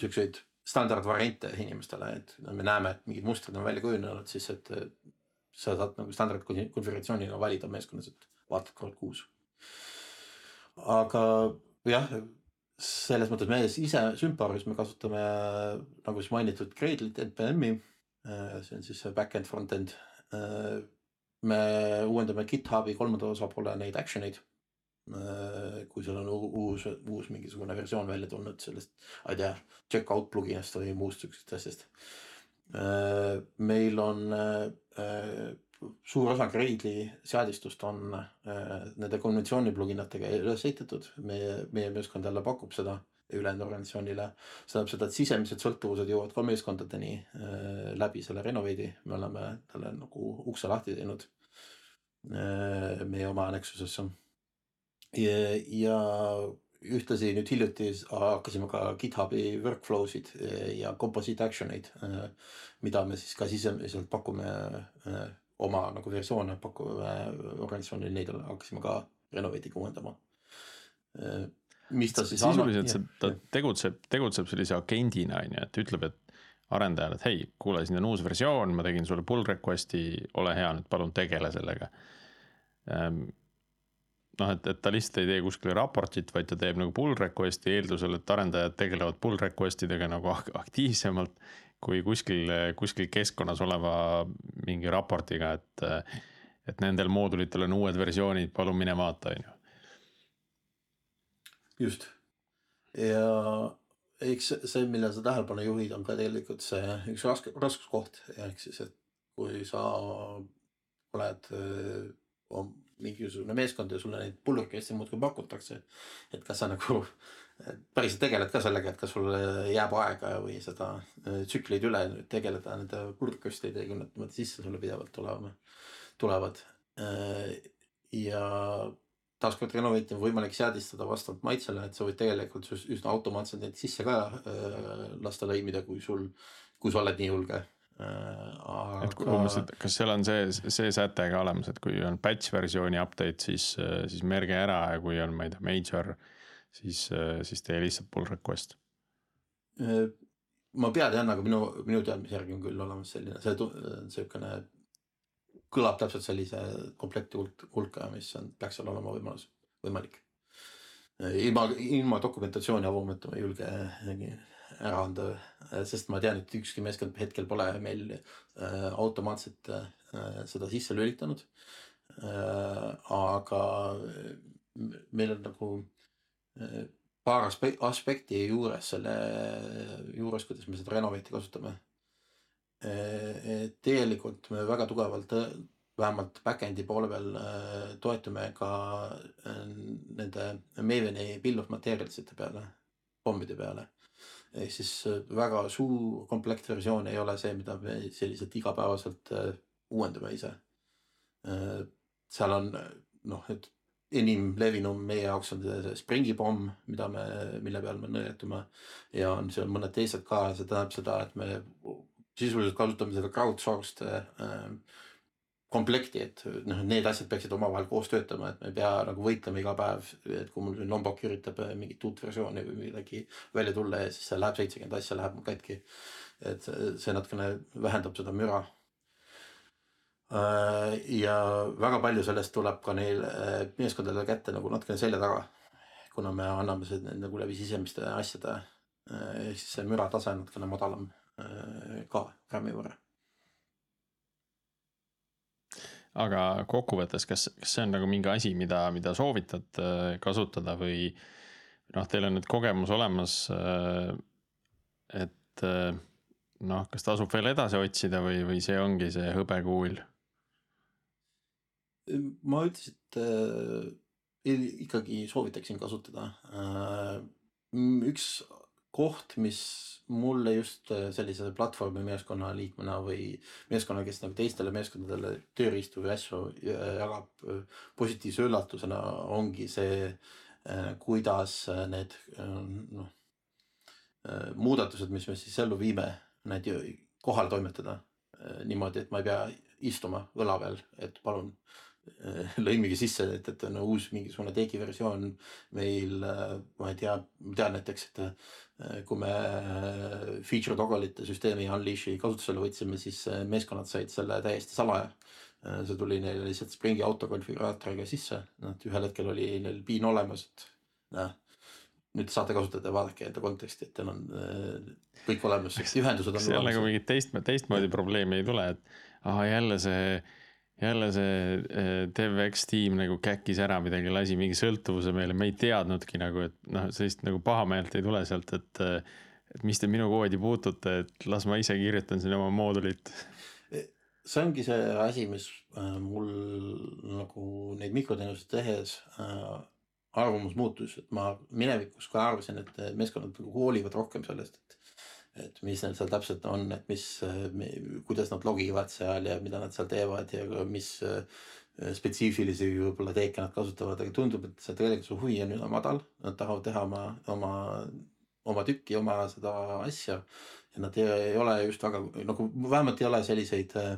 siukseid standardvariante inimestele, et me näeme, et mingid mustrid on välja kujunenud, siis et sa saad nagu standardkonfiguratsiooniga valida meeskonnas, et vaatad kord kuus. aga jah, selles mõttes me ise Symparis me kasutame nagu siis mainitud Gradle'it, NPM-i. see on siis back-end, front-end me uuendame GitHubi kolmanda osapoole neid action eid. Äh, kui seal on uus, uus mingisugune versioon välja tulnud sellest, ma ei tea, check-out pluginist või muust siuksest asjast. Äh, meil on suur osa Gradle'i seadistust on nende konventsiooni pluginatega üles ehitatud, meie, meie meeskond jälle pakub seda ülejäänud organisatsioonile. see tähendab seda, et sisemised sõltuvused jõuavad ka meeskondadeni äh, läbi selle Renovade'i, me oleme talle nagu ukse lahti teinud äh, meie oma Nexusesse. ja, ja ühtlasi nüüd hiljuti hakkasime ka GitHubi workflow sid äh, ja composite action eid, mida me siis ka sisemiselt pakume oma nagu versioone pakume organisatsioonile, neid hakkasime ka Renovade'iga uuendama mis ta siis sisuliselt see, ta tegutseb, tegutseb sellise agendina on ju, et ütleb, et arendajale, et hei, kuule, siin on uus versioon, ma tegin sulle pull request'i, ole hea, nüüd palun tegele sellega. Ehm, noh, et, et ta lihtsalt ei tee kuskile raportit, vaid ta teeb nagu pull request'i eeldusel, et arendajad tegelevad pull request idega nagu aktiivsemalt. kui kuskil, kuskil keskkonnas oleva mingi raportiga, et, et nendel moodulitel on uued versioonid, palun mine vaata, on ju just. ja eks see, millele sa tähelepanu juhid, on ka tegelikult see üks raske, raskuskoht ehk siis, et kui sa oled on mingisugune meeskond ja sulle neid pullukesi muudkui pakutakse. et kas sa nagu päriselt tegeled ka sellega, et kas sul jääb aega või seda tsükleid üle tegeleda nende pullukestidega, kui nad niimoodi sisse sulle pidevalt tulema, tulevad. ja taaskord Renovati on võimalik seadistada vastavalt maitsele, et sa võid tegelikult üsna automaatselt neid sisse ka äh, lasta lõimida, kui sul, kui sa oled nii julge äh,. Aga... et umbes, et kas seal on see, see säte ka olemas, et kui on batch versiooni update, siis, äh, siis merge ära ja kui on, ma ei tea, major, siis, äh, siis tee lihtsalt pull request ma pead jah, aga minu, minu teadmise järgi on küll olemas selline, see sihukene kõlab täpselt sellise komplekti hulk, hulka, mis on, peaks seal olema võimalus, võimalik. ilma, ilma dokumentatsiooni avumata ma ei julge ära anda, sest ma tean, et ükski meeskond hetkel pole meil äh, automaatselt äh, seda sisse lülitanud äh,. aga meil on nagu äh, paar aspekti juures selle juures, kuidas me seda Renovate'i kasutame tegelikult me väga tugevalt, äh, vähemalt back-end'i poole peal äh, toetume ka äh, nende Maveni bill of materials ite peale, pommide peale. ehk siis äh, väga suur komplektversioon ei ole see, mida me selliselt igapäevaselt äh, uuendame ise. Äh, seal on äh, noh, et enim levinum meie jaoks on see Springi pomm, mida me, mille peal me nõetume ja on seal mõned teised ka ja see tähendab seda, et me sisuliselt kasutame seda crowdsourced äh, komplekti, et noh, need asjad peaksid omavahel koos töötama, et me ei pea nagu võitlema iga päev, et kui mul siin Lombok üritab äh, mingit uut versiooni või midagi välja tulla ja siis seal läheb seitsekümmend asja läheb mul katki. et see see natukene vähendab seda müra Äh, ja väga palju sellest tuleb ka neil äh, meeskondadele kätte nagu natukene selja taga. kuna me anname seda nagu läbi sisemiste asjade, äh, ehk siis see müratase on natukene madalam ka RAM-i võrra. aga kokkuvõttes, kas, kas see on nagu mingi asi, mida, mida soovitad kasutada või noh, teil on nüüd kogemus olemas. et noh, kas tasub veel edasi otsida või, või see ongi see hõbekuul? ma üldiselt äh, ikkagi soovitaksin kasutada äh,. üks koht, mis mulle just sellise platvormi meeskonna liikmena või meeskonna, kes nagu teistele meeskondadele tööriistu või asju jagab positiivse üllatusena, ongi see äh,, kuidas need noh muudatused, mis me siis ellu viime, need kohale toimetada niimoodi, et ma ei pea istuma õla peal, et palun *laughs* lõimige sisse, et, et on uus mingisugune tegi versioon meil, ma ei tea, ma tean näiteks, et äh, kui me äh, feature toggle'ite süsteemi Unleash'i kasutusele võtsime, siis äh, meeskonnad said selle täiesti salaja. see tuli neile lihtsalt Springi autokonfiguraatoriga sisse, noh et ühel hetkel oli neil piin olemas, et noh nüüd saate kasutada ja vaadake enda konteksti, et teil on kõik olemas, ühendused on. seal nagu mingit teist, teistmoodi probleemi ei tule, et ahah, jälle see jälle see äh, DevX tiim nagu käkkis ära midagi, lasi mingi sõltuvuse meile, me ei teadnudki nagu, et noh, sellist nagu pahameelt ei tule sealt, et. et mis te minu koodi puutute, et las ma ise kirjutan siin oma moodulit. see ongi see asi, mis äh, mul nagu neid mikroteenuseid tehes äh, arvamus muutus, et ma minevikus ka arvasin, et meeskonnad nagu hoolivad rohkem sellest, et mis neil seal täpselt on, et mis, kuidas nad logivad seal ja mida nad seal teevad ja mis äh, spetsiifilisi võib-olla teeke nad kasutavad, aga tundub, et see tegelikult see huvi on üsna madal, nad tahavad teha oma, oma, oma tükki, oma seda asja. ja nad ei, ei ole just väga nagu vähemalt ei ole selliseid äh,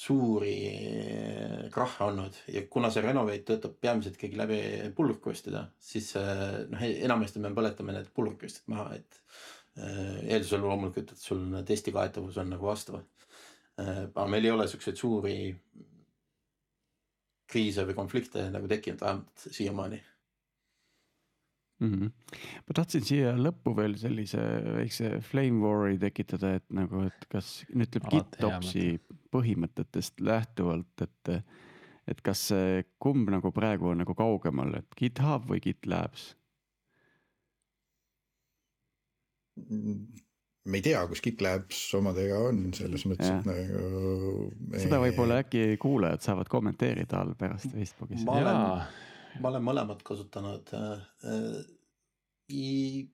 suuri äh, krahhe olnud ja kuna see Renovate töötab peamiselt ikkagi läbi pull request'ide, siis noh, enamasti me põletame need pull request'id maha, et eeldusel loomulikult, et sul testi kaetavus on nagu vastav. Äh, aga meil ei ole siukseid suuri kriise või konflikte nagu tekkinud vähemalt siiamaani mm. -hmm. ma tahtsin siia lõppu veel sellise väikse flame war'i tekitada, et nagu, et kas nüüd ütleb GitOpsi põhimõtetest lähtuvalt, et, et kas see kumb nagu praegu on nagu kaugemal, et GitHub või GitLabs? Me ei tea, kus GitLabs omadega on, selles mõttes, et nagu seda võib-olla äkki kuulajad saavad kommenteerida all pärast Facebookis. ma olen, ma olen mõlemat kasutanud. Äh,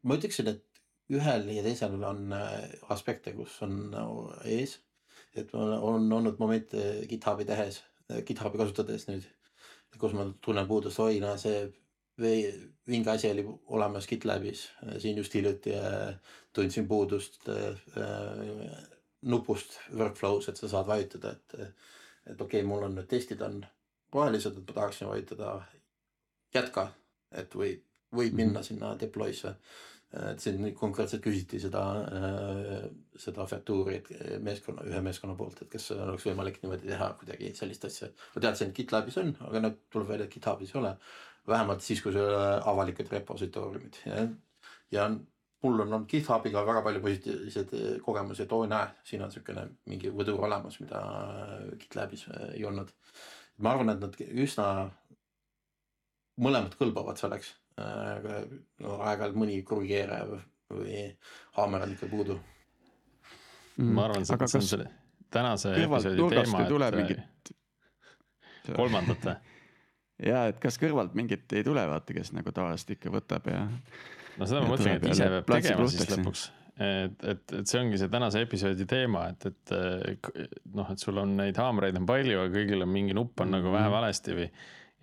ma ütleksin, et ühel ja teisel on äh, aspekte, kus on nagu ees. et on olnud momente GitHubi tehes, GitHubi kasutades nüüd, kus ma tunnen puudust, oi, no see vinge asi oli olemas GitLabis siin just hiljuti tundsin puudust äh, nupust workflow's, et sa saad vajutada, et, et okei okay,, mul on nüüd testid on rohelised, et ma tahaksin vajutada jätka, et või võib mhm. minna sinna deploy'sse. et siin konkreetselt küsiti seda, äh, seda featuuri meeskonna, ühe meeskonna poolt, et kas oleks võimalik niimoodi teha kuidagi sellist asja. ma teadsin, et GitLabis on, aga nüüd tuleb välja, et GitHubis ei ole vähemalt siis, kui sul ei ole avalikud repositooriumid ja, ja mul on olnud GitHubiga väga palju positiivseid eh, kogemusi, et oo näe, siin on siukene mingi võdur olemas, mida GitLabis eh, ei olnud. ma arvan, et nad üsna mõlemad kõlbavad selleks, aga no aeg-ajalt mõni korrigeerija või haamer on ikka puudu ma arvan, see on selle tänase episoodi teema et kolmandat või? Ja et kas kõrvalt mingit ei tule, vaata, kes nagu tavaliselt ikka võtab ja no seda ma mõtlengi, et ise peab tegema siis lõpuks. et, et, et see ongi see tänase episoodi teema, et, et noh, et sul on neid haamreid on palju, aga kõigil on mingi nupp on nagu vähe Mhm. valesti või.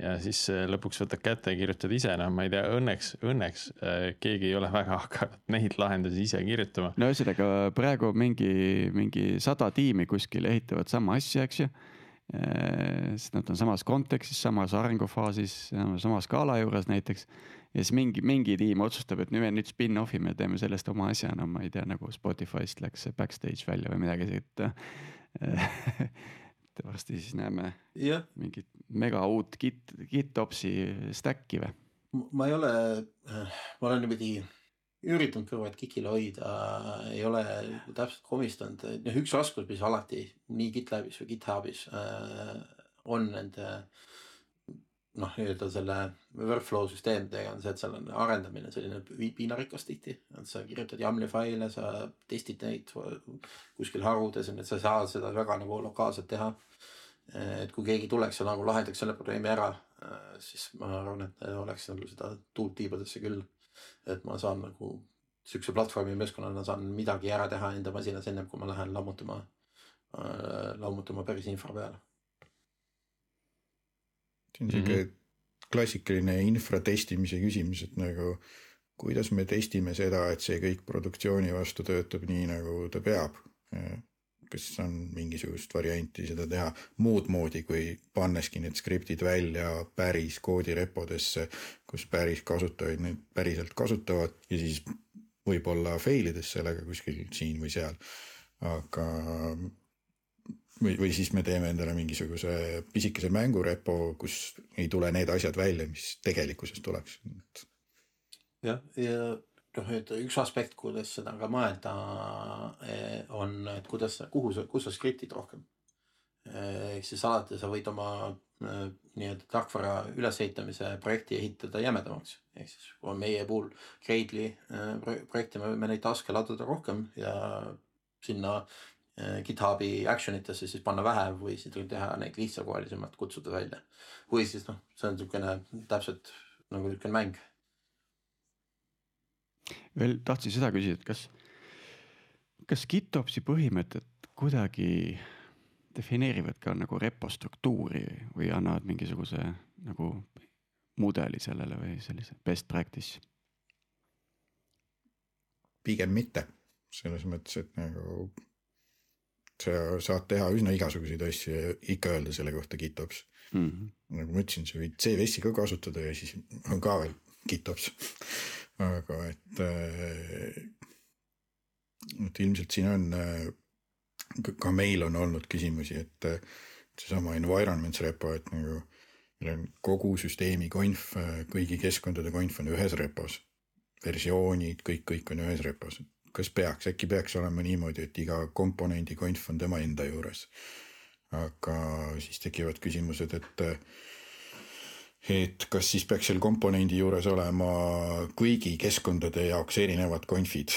ja siis eh, lõpuks võtad kätte ja kirjutad ise, noh, ma ei tea, õnneks, õnneks eh, keegi ei ole väga *laughs* hakanud neid lahendusi ise kirjutama. no ühesõnaga praegu mingi, mingi sada tiimi kuskil ehitavad sama asja, eks ju. Sest nad on samas kontekstis, samas arengufaasis, sama skaala juures näiteks. ja siis mingi, mingi tiim otsustab, et nüüd nüüd spin-off ime, teeme sellest oma asja, no ma ei tea, nagu Spotify'st läks see backstage välja või midagi siit. *laughs* et varsti siis näeme jah, mingit mega uut Git, GitOpsi stack'i või? ma ei ole, ma olen niimoodi üritanud kõrvad kikile hoida, ei ole täpselt komistanud, noh üks raskus, mis alati nii GitLabis või GitHubis äh, on nende noh, nii-öelda selle workflow süsteemidega on see, et seal on arendamine selline pi- piinarikas tihti, et sa kirjutad YAML-i faile, sa testid neid kuskil harudes, et sa ei saa seda väga nagu lokaalselt teha. et kui keegi tuleks ja nagu lahendaks selle probleemi ära, siis ma arvan, et oleks nagu seda tuult tiibadesse küll. Et ma saan nagu siukse platvormi meeskonnana saan midagi ära teha enda masinas ennem kui ma lähen lammutama, lammutama päris infra peale. see on sihuke klassikaline infra testimise küsimus, et nagu kuidas me testime seda, et see kõik produktsiooni vastu töötab nii, nagu ta peab. Kas on mingisugust varianti seda teha muud moodi, kui panneski need skriptid välja päris koodirepodesse, kus päris kasutajaid neid päriselt kasutavad ja siis võib-olla fail ides sellega kuskil siin või seal. aga või, või siis me teeme endale mingisuguse pisikese mängurepo, kus ei tule need asjad välja, mis tegelikkuses tuleks. jah, ja noh, et üks aspekt, kuidas seda ka mõelda, on, et kuidas, kuhu sa, kus sa skriptid rohkem. ehk siis alati sa võid oma eh, nii-öelda tarkvara ülesehitamise projekti ehitada jämedamaks. ehk siis meie puhul eh, pro- projekti, me võime neid task'e laduda rohkem ja sinna eh, GitHubi action itesse siis panna vähe või siis teha neid lihtsakoelisemalt, kutsuda välja. või siis noh, see on niisugune täpselt nagu niisugune mäng veel tahtsin seda küsida, et kas, kas GitOpsi põhimõtted kuidagi defineerivad ka nagu repo struktuuri või annavad mingisuguse nagu mudeli sellele või sellise best practice? pigem mitte, selles mõttes, et nagu sa saad teha üsna igasuguseid asju ja ikka öelda selle kohta GitOps. Mm -hmm. nagu ma ütlesin, sa võid CVS-i ka kasutada ja siis on ka veel GitOps. *laughs* aga et, et ilmselt siin on, ka meil on olnud küsimusi, et äh, seesama environments repo, et nagu meil on kogu süsteemi konf, kõigi keskkondade konf on ühes repos. versioonid, kõik, kõik on ühes repos. kas peaks, äkki peaks olema niimoodi, et iga komponendi konf on tema enda juures. aga siis tekivad küsimused, et et kas siis peaks seal komponendi juures olema kõigi keskkondade jaoks erinevad konfid,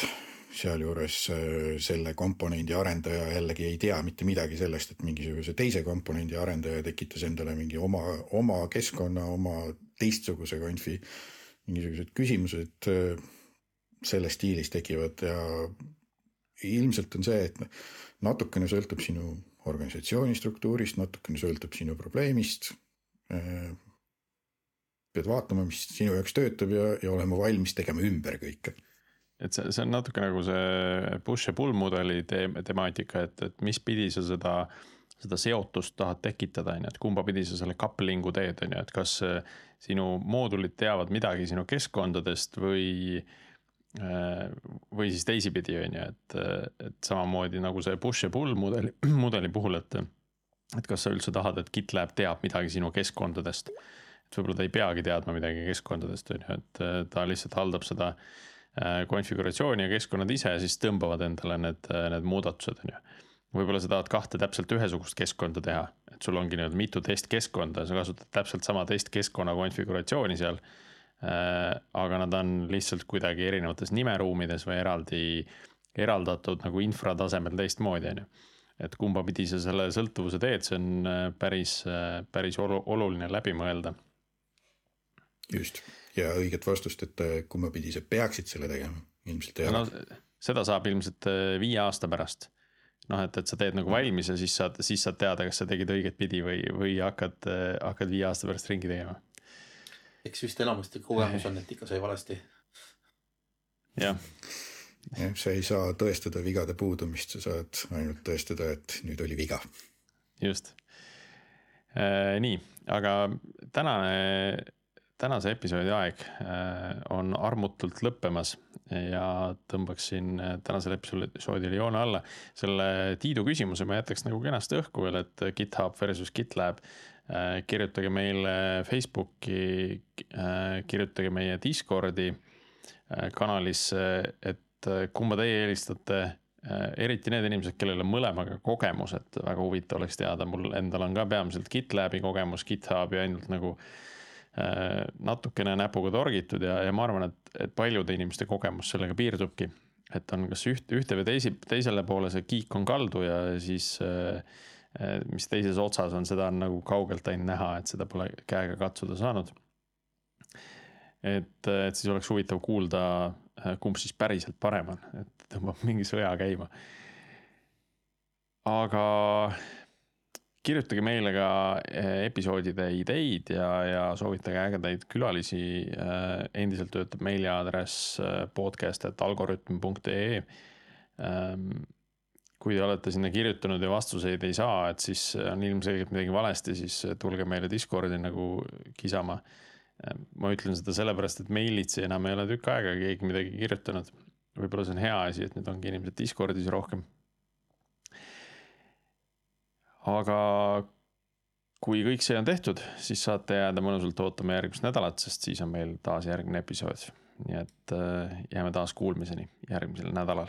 sealjuures äh, selle komponendi arendaja jällegi ei tea mitte midagi sellest, et mingisuguse teise komponendi arendaja tekitas endale mingi oma, oma keskkonna, oma teistsuguse konfi. mingisugused küsimused äh, selles stiilis tekivad ja ilmselt on see, et natukene sõltub sinu organisatsiooni struktuurist, natukene sõltub sinu probleemist äh, pead vaatama, mis sinu jaoks töötab ja, ja olema valmis tegema ümber kõike. et see, see on natuke nagu see push ja pull mudeli teem- temaatika, et, et mis pidi sa seda, seda seotust tahad tekitada, on ju, et kumba pidi sa selle coupling u teed, on ju, et kas äh, sinu moodulid teavad midagi sinu keskkondadest või. või siis teisipidi, on ju, et, et samamoodi nagu see push ja pull mudeli, *clears throat* mudeli puhul, et. et kas sa üldse tahad, et GitLab teab midagi sinu keskkondadest. Et võib-olla ta ei peagi teadma midagi keskkondadest, on ju, et äh, ta lihtsalt haldab seda äh, konfiguratsiooni ja keskkonnad ise siis tõmbavad endale need, need muudatused, on ju võib-olla sa tahad kahte täpselt ühesugust keskkonda teha, et sul ongi nii-öelda mitu testkeskkonda sa kasutad täpselt sama testkeskkonna konfiguratsiooni seal äh,. aga nad on lihtsalt kuidagi erinevates nimeruumides või eraldi eraldatud nagu infratasemel teistmoodi, on ju. et kumba pidi sa selle sõltuvuse teed, see on äh, päris, päris oluline läbi mõelda. Just ja õiget vastust, et kumba pidi sa peaksid selle tegema, ilmselt ei ole no, seda saab ilmselt viie aasta pärast noh, et, et sa teed nagu valmis ja siis saad, siis saad teada, kas sa tegid õiget pidi või, või hakkad, hakkad viie aasta pärast ringi tegema. eks vist enamasti kogemus on, et ikka sai valesti. jah. jah, sa ei saa tõestada vigade puudumist, sa saad ainult tõestada, et nüüd oli viga. just äh,. nii, aga tänane tänase episoodi aeg äh, on armutult lõppemas ja tõmbaksin äh, tänasele episoodile joone alla. selle Tiidu küsimuse ma jätaks nagu kenasti õhku veel, et GitHub versus GitLab. Äh, kirjutage meile Facebooki, kirjutage meie Discordi kanalisse, et kumba teie eelistate eriti need inimesed, kellel on mõlemaga kogemus, et väga huvitav oleks teada, mul endal on ka peamiselt GitLabi kogemus, GitHubi ainult nagu Äh, natukene näpuga torgitud ja, ja ma arvan, et, et paljude inimeste kogemus sellega piirdubki. et on kas üht, ühte või teisi, teisele poole see kiik on kaldu ja siis äh, äh, mis teises otsas on, seda on nagu kaugelt ainult näha, et seda pole käega katsuda saanud. et, et siis oleks huvitav kuulda, kumb siis päriselt parem on, et tõmbab mingi sõja käima. aga kirjutage meile ka eh, episoodide ideid ja, ja soovitage ägedaid külalisi. Eh, endiselt töötab meiliaadress eh, podcast.algorütm.ee. Ehm, kui te olete sinna kirjutanud ja vastuseid ei saa, et siis on ilmselgelt midagi valesti, siis tulge meile Discordi nagu kisama. Ehm, ma ütlen seda sellepärast, et meilitsi enam ei ole tükk aega keegi midagi kirjutanud. võib-olla see on hea asi, et nüüd ongi inimesed Discordis rohkem aga kui kõik see on tehtud, siis saate jääda mõnusalt ootama järgmist nädalat, sest siis on meil taas järgmine episood. nii et äh, jääme taas kuulmiseni järgmisel nädalal.